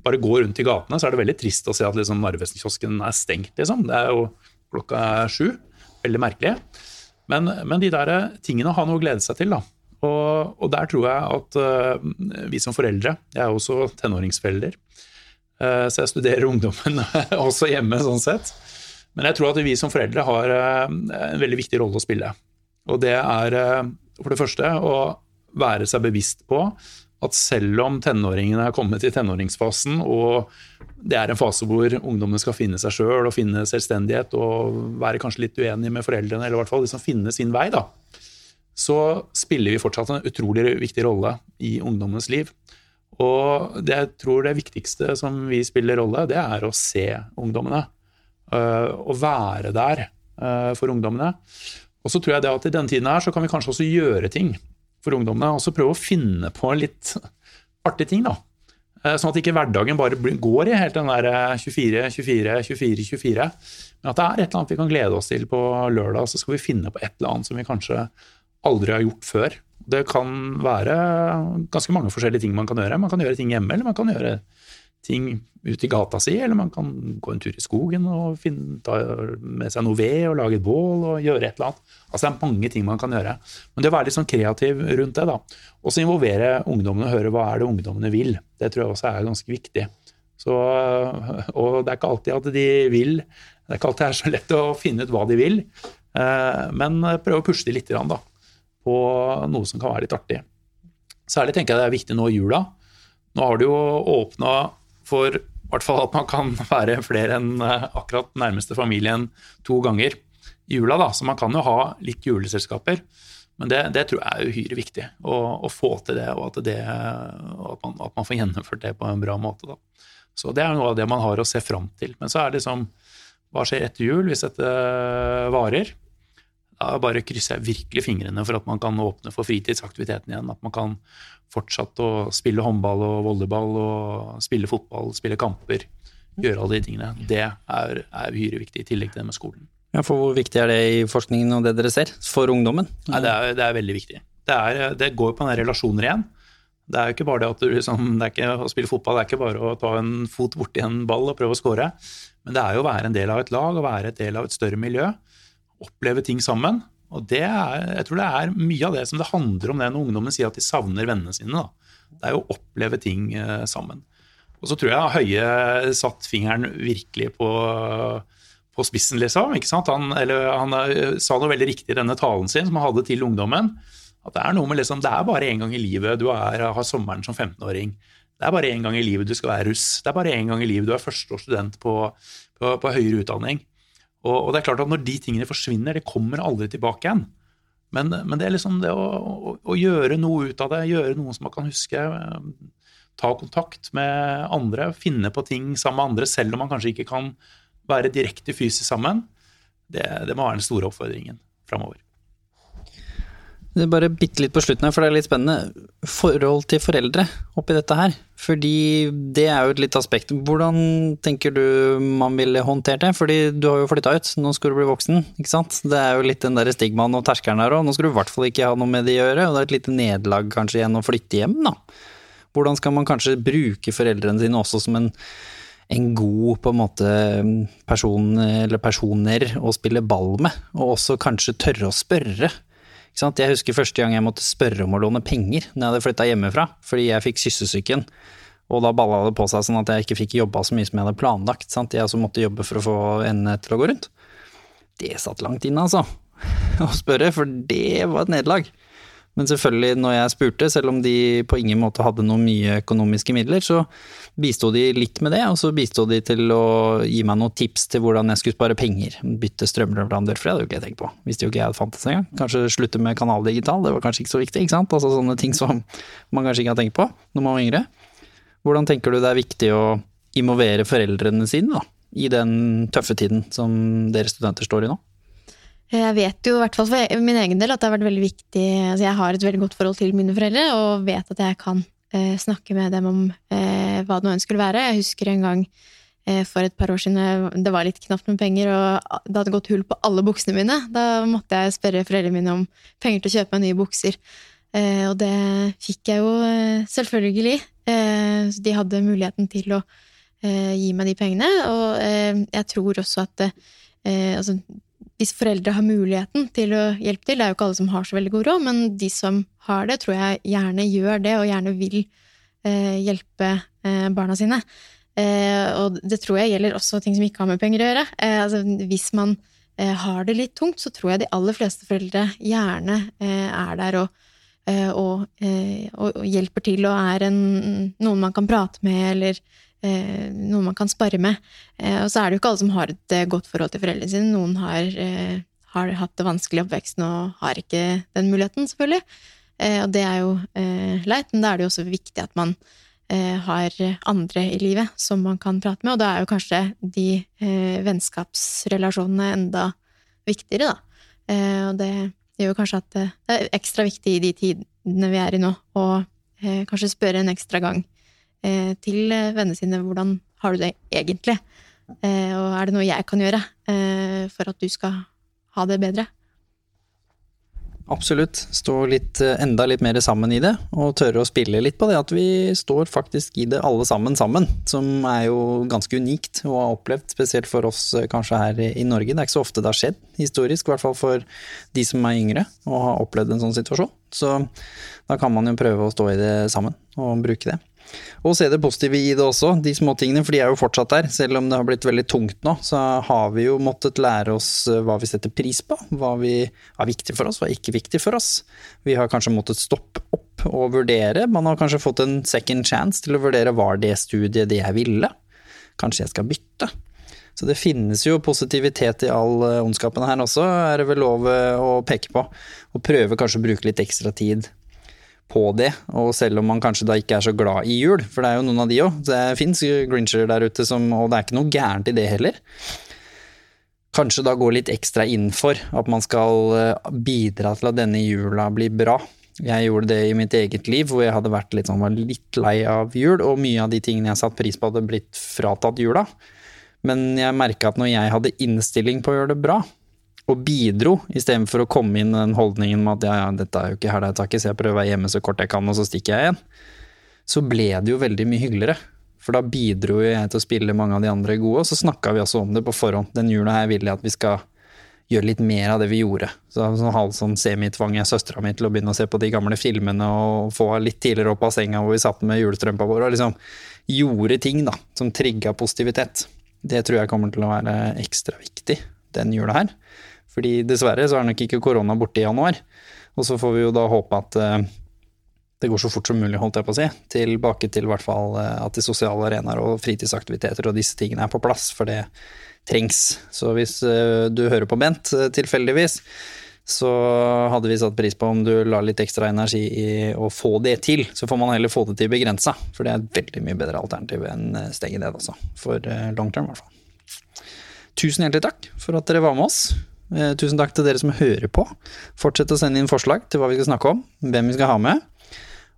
Speaker 5: Bare gå rundt i gatene, så er det veldig trist å se at liksom, Narvesen-kiosken er stengt. Liksom. Det er jo klokka sju. Veldig merkelig. Men, men de der tingene har noe å glede seg til. da. Og, og, der tror jeg at uh, vi som foreldre Jeg er også tenåringsforelder, uh, så jeg studerer ungdommen også hjemme, sånn sett. Men jeg tror at vi som foreldre har uh, en veldig viktig rolle å spille. Og det er for det første å være seg bevisst på at selv om tenåringene er kommet i tenåringsfasen, og det er en fase hvor ungdommene skal finne seg sjøl og finne selvstendighet og være kanskje litt uenige med foreldrene, eller i hvert fall liksom finne sin vei, da, så spiller vi fortsatt en utrolig viktig rolle i ungdommenes liv. Og det, jeg tror det viktigste som vi spiller rolle, det er å se ungdommene. Uh, og være der uh, for ungdommene. Og så tror jeg det at i denne tiden her så kan vi kanskje også gjøre ting for ungdommene. Og så prøve å finne på litt artige ting, da. Uh, sånn at ikke hverdagen bare går i helt den der 24, 24, 24, 24. Men at det er et eller annet vi kan glede oss til på lørdag, så skal vi finne på et eller annet som vi kanskje aldri har gjort før. Det kan være ganske mange forskjellige ting man kan gjøre. Man kan gjøre ting hjemme, eller man kan gjøre ting ute i gata si, eller man kan gå en tur i skogen og finne, ta med seg noe ved og lage et bål og gjøre et eller annet. Altså Det er mange ting man kan gjøre. Men det å være litt sånn kreativ rundt det, da. Og så involvere ungdommene og høre hva er det ungdommene vil. Det tror jeg også er ganske viktig. Så, og det er ikke alltid at de vil. Det er ikke alltid det er så lett å finne ut hva de vil. Eh, men prøve å pushe de litt, da på noe som kan være litt artig. Særlig tenker jeg det er viktig nå i jula. Nå har det jo åpna for hvert fall at man kan være flere enn eh, akkurat nærmeste familien to ganger i jula. da, Så man kan jo ha litt juleselskaper. Men det, det tror jeg er uhyre viktig, å, å, få til det, og at, det, at, man, at, man, får gjennomført det på en bra måte. da. Så det er noe av det man har å se fram til. Men så er det liksom Hva skjer etter jul, hvis dette varer? Da bare krysser jeg virkelig fingrene for at man kan åpne for fritidsaktiviteten igjen. At man kan fortsette å spille håndball og volleyball og spille fotball, spille kamper. Gjøre alle de tingene. Det er, er uhyre viktig, i tillegg til det med skolen.
Speaker 3: Ja, for Hvor viktig er det i forskningen og det dere ser, for ungdommen?
Speaker 5: Nei, det, er, det er veldig viktig. Det, er, det går på den relasjoner igjen. Det er jo ikke bare det at du liksom, det er ikke å spille fotball, det er ikke bare å ta en fot borti en ball og prøve å score. Men det er jo å være en del av et lag og være et del av et større miljø oppleve ting sammen. Og det er, jeg tror det er mye av det som det handler om det når ungdommen sier at de savner vennene sine. Da. Det er jo å oppleve ting eh, sammen. Og så tror jeg Høie satt fingeren virkelig på, på spissen, liksom. Han, eller, han eh, sa noe veldig riktig i denne talen sin som han hadde til ungdommen. At det er noe med liksom, det er bare én gang i livet du er, har sommeren som 15-åring. Det er bare én gang i livet du skal være russ. Det er bare én gang i livet du er førsteårsstudent på, på, på høyere utdanning. Og, og, det er klart at når de tingene forsvinner, det kommer aldri tilbake igjen. Men, men det er liksom det å, å, å, gjøre noe ut av det, gjøre noe som man kan huske. Eh, ta kontakt med andre, finne på ting sammen med andre, selv om man kanskje ikke kan være direkte fysisk sammen, det, det må være den store oppfordringen framover.
Speaker 3: Det er bare bitte litt på slutten her, for det er litt spennende. Forhold til foreldre oppi dette her. Fordi det er jo et litt aspekt. Hvordan tenker du man ville håndtert det? Fordi du har jo flytta ut, nå skal du bli voksen, ikke sant. Det er jo litt den der stigmaen og terskelen her òg. Nå skal du i hvert fall ikke ha noe med det å gjøre, og det er et lite nederlag kanskje igjen å flytte hjem, da. Hvordan skal man kanskje bruke foreldrene sine også som en en god på en måte person eller personer å spille ball med, og også kanskje tørre å spørre. Jeg husker første gang jeg måtte spørre om å låne penger når jeg hadde flytta hjemmefra, fordi jeg fikk kyssesyken. Og da balla det på seg sånn at jeg ikke fikk jobba så mye som jeg hadde planlagt. Sant? Jeg også måtte jobbe for å få endene til å gå rundt. Det satt langt inne, altså. Å spørre, for det var et nederlag. Men selvfølgelig, når jeg spurte, selv om de på ingen måte hadde noe mye økonomiske midler, så bisto de litt med det, og så bisto de til å gi meg noen tips til hvordan jeg skulle spare penger. Bytte strømleverandør, for det hadde jo ikke jeg tenkt på. Visste jo ikke jeg hadde fantes engang. Kanskje slutte med kanaldigital, det var kanskje ikke så viktig, ikke sant. Altså sånne ting som man kanskje ikke har tenkt på når man var yngre. Hvordan tenker du det er viktig å involvere foreldrene sine da, i den tøffe tiden som dere studenter står i nå?
Speaker 4: Jeg vet jo i hvert fall for min egen del at det har vært veldig viktig altså Jeg har et veldig godt forhold til mine foreldre, og vet at jeg kan eh, snakke med dem om eh, hva det nå enn skulle være. Jeg husker en gang eh, for et par år siden det var litt knapt med penger, og det hadde gått hull på alle buksene mine. Da måtte jeg spørre foreldrene mine om penger til å kjøpe meg nye bukser. Eh, og det fikk jeg jo eh, selvfølgelig. Eh, de hadde muligheten til å gi meg de pengene, og jeg tror også at altså, hvis foreldre har muligheten til å hjelpe til, det er jo ikke alle som har så veldig god råd, men de som har det, tror jeg gjerne gjør det, og gjerne vil eh, hjelpe eh, barna sine. Eh, og det tror jeg gjelder også ting som ikke har med penger å gjøre. Eh, altså, hvis man eh, har det litt tungt, så tror jeg de aller fleste foreldre gjerne eh, er der og, og, og, og, hjelper til og er en, noen man kan prate med, eller eh, noe man kan spare med. Eh, og så er det jo ikke alle som har et eh, godt forhold til foreldrene sine. Noen har, har hatt det vanskelig i oppveksten og har ikke den muligheten, selvfølgelig. Og det er jo leit, men da er det jo også viktig at man har andre i livet som man kan prate med, og da er jo kanskje de vennskapsrelasjonene enda viktigere, da. og det gjør jo kanskje at det er ekstra viktig i de tidene vi er i nå, å kanskje spørre en ekstra gang til vennene sine hvordan har du det egentlig, eh, og er det noe jeg kan gjøre eh, for at du skal ha det bedre?
Speaker 3: Absolutt. Stå litt, enda litt mer sammen i det, og tørre å spille litt på det at vi står faktisk i det alle sammen sammen. Som er jo ganske unikt å ha opplevd, spesielt for oss kanskje her i Norge. Det er ikke så ofte det har skjedd historisk, i hvert fall for de som er yngre og har opplevd en sånn situasjon. Så da kan man jo prøve å stå i det sammen og bruke det. Og se det positive i det også, de småtingene, for de er jo fortsatt der. Selv om det har blitt veldig tungt nå, så har vi jo måttet lære oss eh, hva vi setter pris på. Hva vi er viktig for oss, hva er ikke viktig for oss. Vi har kanskje måttet stoppe opp og vurdere. Man har kanskje fått en second chance til å vurdere var det studiet det jeg ville. Kanskje jeg skal bytte. Så det finnes jo positivitet i all eh, ondskapen her også, er det vel lov eh, å peke på. Og prøve kanskje å bruke litt ekstra tid på det, og selv om man kanskje da ikke er så glad i jul, for det er jo noen av de òg, det fins grincher der ute som Og det er ikke noe gærent i det heller. Kanskje da gå litt ekstra inn for at man skal eh, bidra til at denne jula blir bra. Jeg gjorde det i mitt eget liv, hvor jeg hadde vært litt, sånn, var litt lei av jul, og mye av de tingene jeg satte pris på, hadde blitt fratatt jula. Men jeg merka at når jeg hadde innstilling på å gjøre det bra, og bidro, istedenfor å komme inn den holdningen med at ja, ja, dette er jo ikke her det er taket, så jeg prøver å være hjemme så kort jeg kan, og så stikker jeg igjen. Så ble det jo veldig mye hyggeligere. For da bidro jeg til å spille mange av de andre gode, og så snakka vi også om det på forhånd. Den jula her vil jeg at vi skal gjøre litt mer av det vi gjorde. Så, så halv sånn semitvang jeg søstera mi til å begynne å se på de gamle filmene og få litt tidligere opp av senga hvor vi satt med julestrømpa vår og liksom gjorde ting da, som trigga positivitet. Det tror jeg kommer til å være ekstra viktig den jula her. Fordi dessverre så er nok ikke korona borte i januar. Og så får vi jo da håpe at eh, det går så fort som mulig, holdt jeg på å si. Tilbake til i hvert fall eh, at de sosiale arenaer og fritidsaktiviteter og disse tingene er på plass, for det trengs. Så hvis eh, du hører på Bent tilfeldigvis, så hadde vi satt pris på om du la litt ekstra energi i å få det til. Så får man heller få det til begrensa, for det er et veldig mye bedre alternativ enn stenge ned, altså. For long term, i hvert fall. Tusen hjertelig takk for at dere var med oss. Eh, tusen takk til dere som hører på. Fortsett å sende inn forslag til hva vi skal snakke om, hvem vi skal ha med,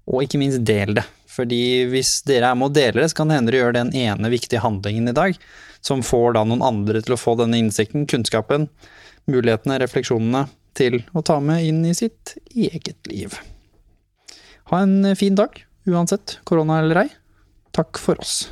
Speaker 3: og ikke minst del det. Fordi hvis dere er med og deler det, så kan det hende dere gjør den ene viktige handlingen i dag, som får da noen andre til å få denne innsikten, kunnskapen, mulighetene, refleksjonene til å ta med inn i sitt eget liv. Ha en fin dag, uansett korona eller ei. Takk for oss.